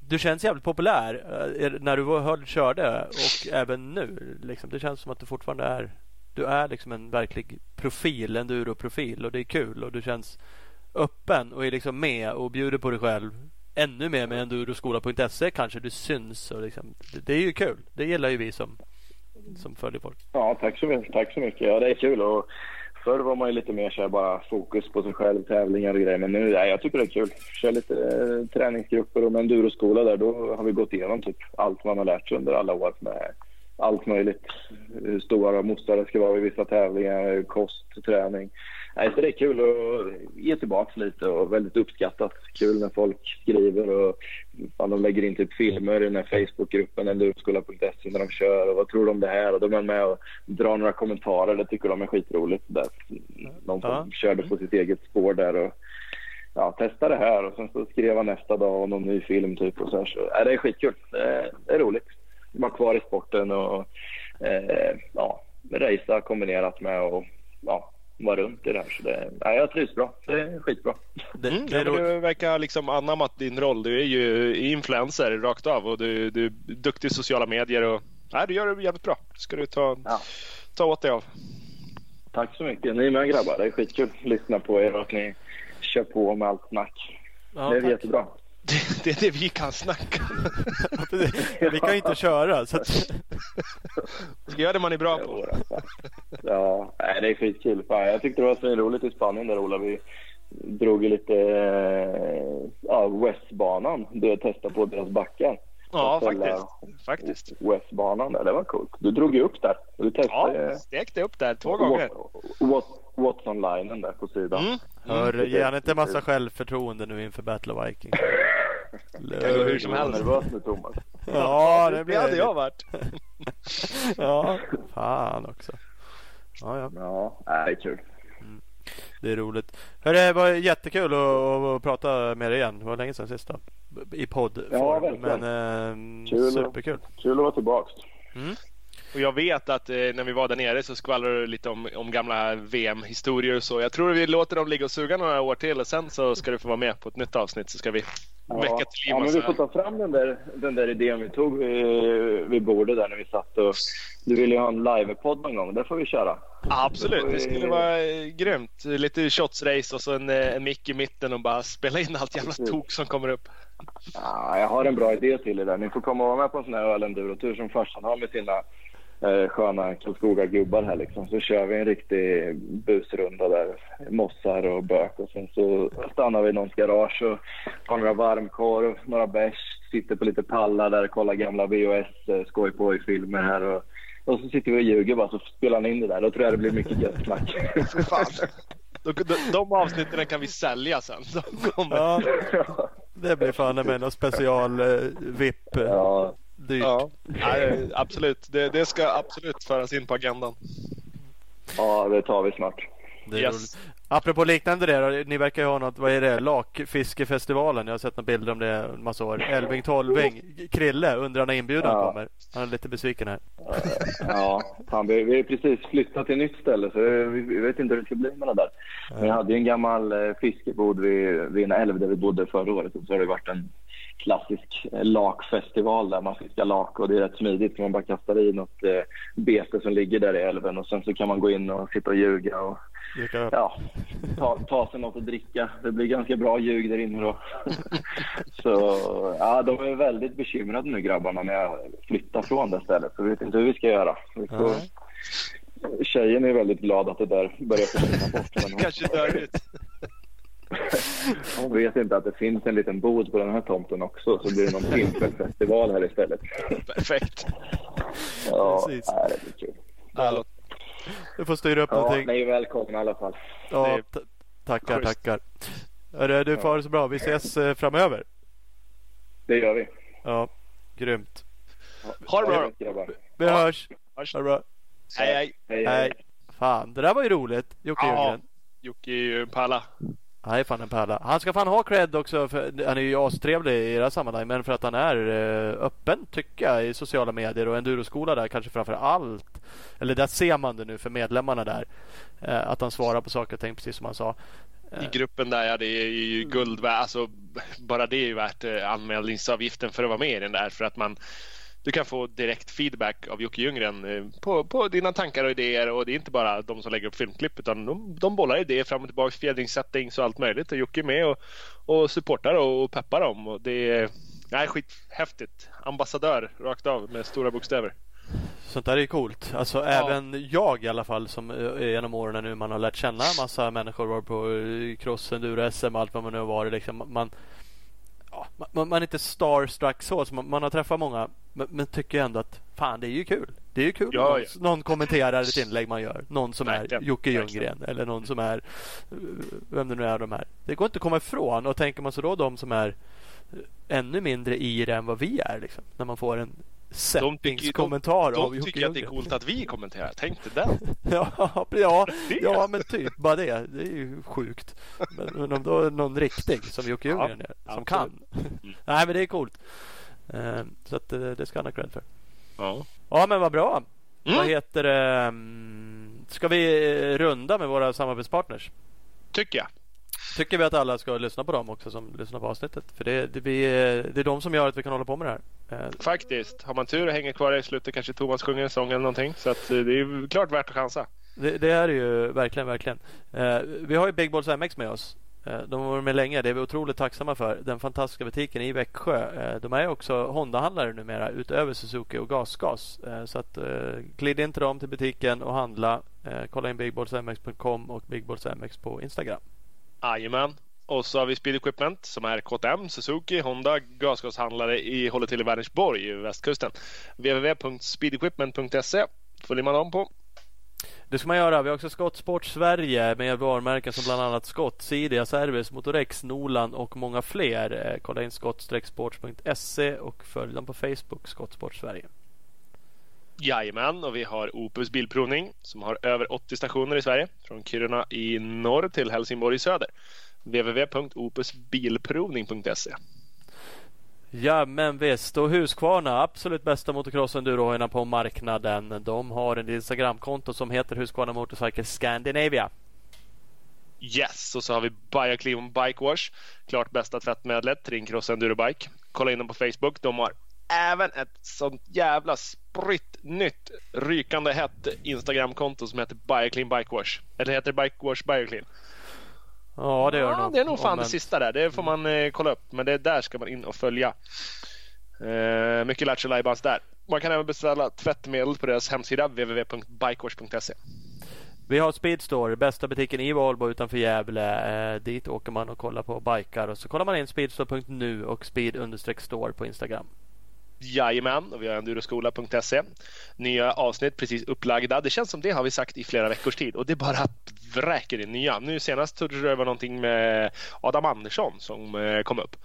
Speaker 2: du känns jävligt populär eh, när du höll, körde och även nu. Liksom. Det känns som att du fortfarande är du är liksom en verklig profil, en duroprofil och det är kul och du känns öppen och är liksom med och bjuder på dig själv ännu mer med enduroskola.se kanske du syns och liksom, det, det är ju kul. Det gillar ju vi som, som följer folk.
Speaker 4: Ja, tack så mycket. Tack så mycket. Ja, det är kul och förr var man ju lite mer så bara fokus på sig själv, tävlingar och grejer. Men nu, ja, jag tycker det är kul. Kör lite eh, träningsgrupper och med enduroskola där, då har vi gått igenom typ allt man har lärt sig under alla år med allt möjligt. Hur stora mossar ska vara vid vissa tävlingar, kost, träning. Nej, så det är kul att ge tillbaka lite och väldigt uppskattat. Kul när folk skriver och fan, de lägger in typ filmer i den här Facebookgruppen enduroskola.se när de kör och vad tror de om det här? Och då är man med och drar några kommentarer. Det tycker de är skitroligt. Där. Någon som ja. körde på sitt eget spår där och ja, testa det här och sen så skrev han nästa dag om någon ny film typ och så här. Så, ja, det är skitkul. Det är, det är roligt. Vara kvar i sporten och eh, ja, racea kombinerat med att ja, vara runt i det här. Så det, ja, jag trivs bra. Det är skitbra.
Speaker 3: Det, mm, det du verkar liksom anammat din roll. Du är ju influencer rakt av och du, du är duktig i sociala medier. Och, nej, du gör det jävligt bra. Ska du ta, ja. ta åt dig av.
Speaker 4: Tack så mycket. Ni med grabbar. Det är skitkul att lyssna på er och att ni kör på med allt snack. Ja, det är tack. jättebra.
Speaker 3: Det, det, är det vi kan snacka.
Speaker 2: vi kan inte köra. Så att...
Speaker 3: Ska göra det man är bra på.
Speaker 4: Ja, nej, det är skitkul. Fan, jag tyckte det var så roligt i Spanien där Ola. Vi drog ju lite eh, ja, Westbanan. Du testade på deras backar.
Speaker 3: Ja, faktiskt. faktiskt.
Speaker 4: Westbanan där, det var coolt. Du drog ju upp där. Du
Speaker 3: testade, ja, stekte upp där två gånger.
Speaker 4: Watson-linen där på sidan. Mm.
Speaker 2: Hör, ge han inte massa självförtroende nu inför Battle of Vikings.
Speaker 3: Det kan gå hur som helst.
Speaker 4: nervös nu Thomas.
Speaker 2: Ja, det,
Speaker 3: det hade jag varit.
Speaker 2: ja, fan också.
Speaker 4: Ja, ja. Ja, det är kul.
Speaker 2: Mm. Det är roligt. Hörru, det var jättekul att, att, prata med dig igen. Det var länge sedan sist då. I poddform. Ja, verkligen. Men eh, superkul.
Speaker 4: Kul att vara tillbaks. Mm.
Speaker 3: Och jag vet att eh, när vi var där nere så skvallrade du lite om, om gamla VM-historier och så. Jag tror vi låter dem ligga och suga några år till och sen så ska du få vara med på ett nytt avsnitt så ska vi
Speaker 4: ja. väcka till liv Ja, men vi får ta fram den där, den där idén vi tog vid, vid bordet där när vi satt och du ville ju ha en livepodd någon gång. Det får vi köra.
Speaker 3: Absolut, det skulle vara eh, grymt. Lite shots-race och så en, eh, en mick i mitten och bara spela in allt jävla tok som kommer upp.
Speaker 4: Ja, jag har en bra idé till er där. Ni får komma och vara med på en sån här ölendurotur som farsan har med sina eh, sköna Karlskoga-gubbar här liksom. Så kör vi en riktig busrunda där. Mossar och bök och sen så stannar vi i någons garage och tar några varmkorv, några bärs, sitter på lite pallar där och kollar gamla VHS eh, skoj på i filmer här och, och så sitter vi och ljuger bara så spelar ni in det där. Då tror jag det blir mycket gött snack.
Speaker 3: De, de, de avsnitten kan vi sälja sen.
Speaker 2: Ja, det blir fan med någon special eh, VIP. Ja dyrt. Ja,
Speaker 3: nej, absolut. Det, det, ska absolut föras in på agendan.
Speaker 4: Ja, det tar vi snart.
Speaker 2: Det yes. Apropå liknande det då, ni verkar ju ha något, vad är det, Lakfiskefestivalen. Jag har sett några bilder om det en massa år. Elving Tolving, Krille, undrar när inbjudan ja. kommer. Han är lite besviken här.
Speaker 4: Ja, fan, vi, vi har precis flyttat till ett nytt ställe så vi, vi vet inte hur det ska bli med det där. Men vi hade ju en gammal eh, fiskebod vid, vid en älv där vi bodde förra året och så har det varit en klassisk eh, lakfestival där man fiskar lak och det är rätt smidigt. Man bara kastar i något eh, bete som ligger där i älven och sen så kan man gå in och sitta och ljuga och ja, ta, ta sig något att dricka. Det blir ganska bra ljug där inne då. så ja, de är väldigt bekymrade nu grabbarna när jag flyttar från det stället. Så vi vet inte hur vi ska göra. Vi får... Mm. Tjejen är väldigt glad att det där börjar försvinna bort.
Speaker 3: Kanske dör ut.
Speaker 4: Hon vet inte att det finns en liten bod på den här tomten också så blir det någon pimpelfestival här istället.
Speaker 3: Perfekt.
Speaker 4: Ja, Precis. det blir kul.
Speaker 2: Du får styra upp ja, någonting.
Speaker 4: Ni är välkomna i alla fall.
Speaker 2: Ja, Tackar,
Speaker 3: Schysst.
Speaker 2: tackar. Hörru, du får ha det så bra. Vi ses eh, framöver.
Speaker 4: Det gör vi.
Speaker 2: Ja, grymt.
Speaker 3: Ha det bra.
Speaker 2: Vi hörs.
Speaker 3: Hörs.
Speaker 2: Ha det bra.
Speaker 3: Hej, hej.
Speaker 4: Hej,
Speaker 2: Hej. Fan, det där var ju roligt. Jocke
Speaker 3: Ja.
Speaker 2: Ljunggren.
Speaker 3: Jocke är ju en pärla.
Speaker 2: Han är fan en pärla. Han ska fan ha cred också. För, han är ju astrevlig i det här sammanhanget. Men för att han är eh, öppen tycker jag i sociala medier och enduroskola där kanske framför allt. Eller där ser man det nu för medlemmarna där. Eh, att han svarar på saker och ting precis som han sa.
Speaker 3: I gruppen där, ja det är ju guld värt. Alltså, bara det är ju värt eh, anmälningsavgiften för att vara med i den där. För att man, du kan få direkt feedback av Jocke Ljunggren eh, på, på dina tankar och idéer. Och det är inte bara de som lägger upp filmklipp utan de, de bollar idéer fram och tillbaka, fjädringssettings och allt möjligt. Och Jocke är med och, och supportar och peppar dem. Och det är nej, skithäftigt. Ambassadör rakt av med stora bokstäver.
Speaker 2: Sånt där är coolt. Alltså även jag i alla fall som eh, genom åren nu man har lärt känna massa människor var på eh, cross, enduro, SM allt vad man nu har varit. Liksom, man, ja, man, man är inte starstruck så. så man, man har träffat många men, men tycker ändå att fan det är ju kul. Det är ju kul
Speaker 3: Ja,
Speaker 2: om
Speaker 3: ja.
Speaker 2: någon, någon kommenterar ett inlägg man gör. Någon som
Speaker 3: Verkligen,
Speaker 2: är Jocke. Ljunggren eller någon som är eh, vem det nu är de här. Det går inte att komma ifrån och tänker man så då de som är eh, ännu mindre i det än vad vi är. Liksom, när man får en
Speaker 3: De,
Speaker 2: av
Speaker 3: de tycker att det är coolt att vi kommenterar. Tänk dig den.
Speaker 2: Ja, ja, ja, men typ bara det. Det är ju sjukt. Men, men om då är någon riktig som Jocke Ljunggren är, som
Speaker 3: absolut.
Speaker 2: kan.
Speaker 3: Mm.
Speaker 2: Nej, men det är coolt. Eh, Så att det, det ska han ha cred för.
Speaker 3: Ja.
Speaker 2: Ja, men vad bra.
Speaker 3: Mm.
Speaker 2: Vad heter det? mm, Ska vi eh, runda med våra samarbetspartners?
Speaker 3: Tycker jag.
Speaker 2: Tycker vi att alla ska lyssna på dem också som lyssnar på avsnittet. För det, det, vi, det är de som gör att vi kan hålla på med det här. Eh,
Speaker 3: Faktiskt. Har man tur och hänger kvar i slutet kanske Thomas sjunger en sång eller någonting. Så att eh, det är klart värt att chansa.
Speaker 2: Det, det är det ju verkligen, verkligen. Eh, vi har ju Big Balls MX med oss. De har varit med länge. Det är vi otroligt tacksamma för. Den fantastiska butiken i Växjö. De är också Honda-handlare numera utöver Suzuki och GasGas. Så att glid in till dem till butiken och handla. Kolla in bigballsmx.com och bigballsmx på Instagram.
Speaker 3: Jajamän. Och så har vi Speed Equipment som är KTM, Suzuki, Honda, gasgashandlare i håller till i Vänersborg i västkusten. www.speedequipment.se följer man dem på.
Speaker 2: Det ska man göra. Vi har också Skottsport Sverige med varumärken som bland annat Skott, Sidia Service, Motorex, Nolan och många fler. Eh, kolla in skott-sports.se och följ dem på Facebook, Skottsport Sverige.
Speaker 3: Jajamän, och vi har Opus Bilprovning som har över 80 stationer i Sverige. Från Kiruna i norr till Helsingborg i söder. www.opusbilprovning.se
Speaker 2: Ja men visst och Husqvarna absolut bästa motocross endurohojarna på marknaden. De har en Instagramkonto som heter Husqvarna Motorcycle Scandinavia.
Speaker 3: Yes, och så har vi Bioclean Bike Wash. Klart bästa tvättmedlet, Trincross Endurobike. Kolla in dem på Facebook. De har även ett sånt jävla spritt nytt rykande hett Instagramkonto som heter Bioclean Bike Wash. Eller heter det Bike Wash Bioclean?
Speaker 2: Ja det gör
Speaker 3: ja,
Speaker 2: nog.
Speaker 3: det är nog fan det sista där. Det får man eh, kolla upp. Men det där ska man in och följa. Eh, mycket Lattjo Lajbans där. Man kan även beställa tvättmedel på deras hemsida www.bikewash.se.
Speaker 2: Vi har Speedstore, bästa butiken i Valbo utanför Gävle. Eh, dit åker man och kollar på bikar och så kollar man in speedstore.nu och speed-store på Instagram.
Speaker 3: Jajamän, och vi har enduroskola.se. Nya avsnitt precis upplagda. Det känns som det har vi sagt i flera veckors tid och det bara vräker in nya. Nu senast tror jag det var någonting med Adam Andersson som eh, kom upp.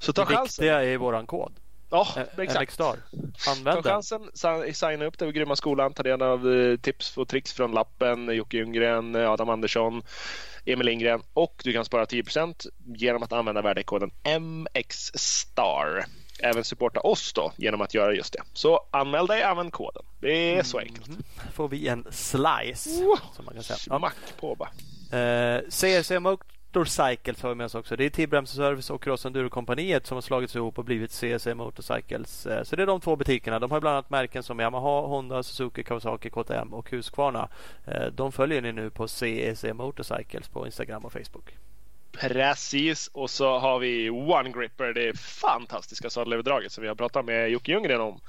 Speaker 3: Så ta
Speaker 2: Det
Speaker 3: chansen.
Speaker 2: viktiga är våran kod.
Speaker 3: Ja,
Speaker 2: Eh,
Speaker 3: exakt.
Speaker 2: MXstar.
Speaker 3: Ta
Speaker 2: Använd den.
Speaker 3: chansen, signa upp dig vid Grymma skolan, ta del av eh, tips och tricks från lappen, Jocke Ljunggren, eh, Adam Andersson, Emil Lindgren och du kan spara 10% genom att använda värdekoden MXSTAR. Även supporta oss då genom att göra just det. Så anmäl dig, använd koden. Det är så enkelt.
Speaker 2: Mhm. Får vi en slice.
Speaker 3: Wow.
Speaker 2: Som man kan säga.
Speaker 3: Smack på bara.
Speaker 2: Eh, CRC Motorcycles har vi med oss också. Det är Tillbremse Service och Cross Enduro-kompaniet som har slagits ihop och blivit CRC Motorcycles. Eh, så det är de två butikerna. De har bland annat märken som Yamaha, Honda, Suzuki, Kawasaki, KTM och Husqvarna. Eh, de följer ni nu på CRC Motorcycles på Instagram och Facebook.
Speaker 3: Precis, och så har vi One Gripper, det fantastiska sadelöverdraget som vi har pratat med Jocke Ljunggren om.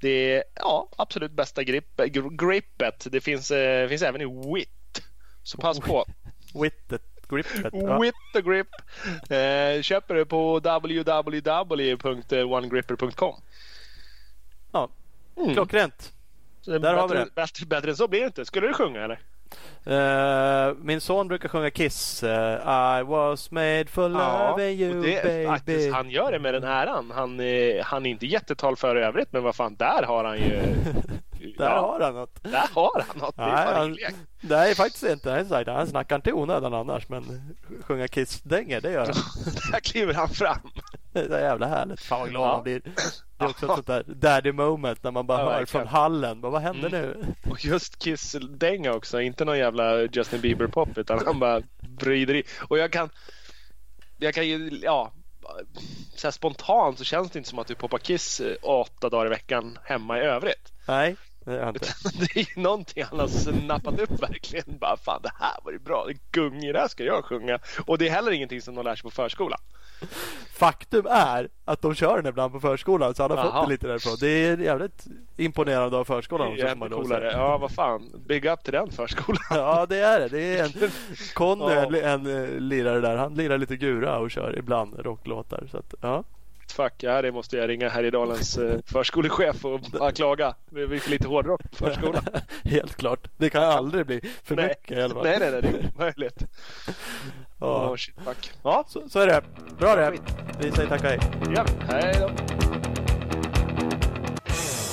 Speaker 3: Det är ja, absolut bästa grip, gr- grippet. Det finns, eh, finns även i WIT. Så pass på.
Speaker 2: Wittet, grippet. Ja.
Speaker 3: WIT the grip. Eh, köper du på www.onegripper.com.
Speaker 2: Ja.
Speaker 3: Mm.
Speaker 2: Klockrent. Där har vi
Speaker 3: bättre,
Speaker 2: det.
Speaker 3: Bättre, bättre än så blir det inte. Skulle du sjunga eller?
Speaker 2: Uh, min son brukar sjunga Kiss. Uh, I was made for loving you
Speaker 3: det,
Speaker 2: baby.
Speaker 3: Faktiskt, han gör det med den äran. Han, han är inte jättetal för övrigt men vad fan, där har han ju...
Speaker 2: där ja, har han något.
Speaker 3: Där har han något.
Speaker 2: Nej, han, nej faktiskt inte. Han snackar inte onödan annars men sjunga Kiss-dängor det gör han.
Speaker 3: där kliver han fram.
Speaker 2: Det är jävla härligt. Fan vad glad ja. man blir. Det är också ett sånt där daddy moment när man bara ja, hör från hallen. Vad händer mm. nu?
Speaker 3: Och just Kiss-dänga också. Inte någon jävla Justin Bieber-pop utan han bara vrider i. Och jag kan, jag kan ju, ja, så här spontant så känns det inte som att du poppar Kiss eh, åtta dagar i veckan hemma i övrigt.
Speaker 2: Nej, det är
Speaker 3: inte. Det är någonting han har snappat upp verkligen. Bara fan det här var ju bra. Det gung det här ska jag sjunga. Och det är heller ingenting som de lär sig på förskolan.
Speaker 2: Faktum är att de kör den ibland på förskolan så han har Aha. fått det lite därifrån. Det är jävligt imponerande av förskolan.
Speaker 3: Det är ännu coolare. Ja vad fan. Big up till den förskolan.
Speaker 2: Ja det är det. Det är en Conny, ja. en, en, en lirare där. Han lirar lite gura och kör ibland rocklåtar. Så att, ja.
Speaker 3: Fuck, ja det måste jag ringa Härjedalens eh, förskolechef och bara klaga. Det blir för lite hårdrock på förskolan.
Speaker 2: Helt klart. Det kan aldrig bli för nej. mycket i alla fall.
Speaker 3: Nej, nej, nej, det är omöjligt.
Speaker 2: Ja. Oh, shit, fuck. ja, så, så är det. Bra det. Vi säger tack och hej.
Speaker 3: Ja, hej då.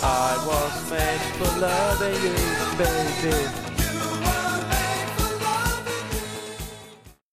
Speaker 2: I was made for loving you baby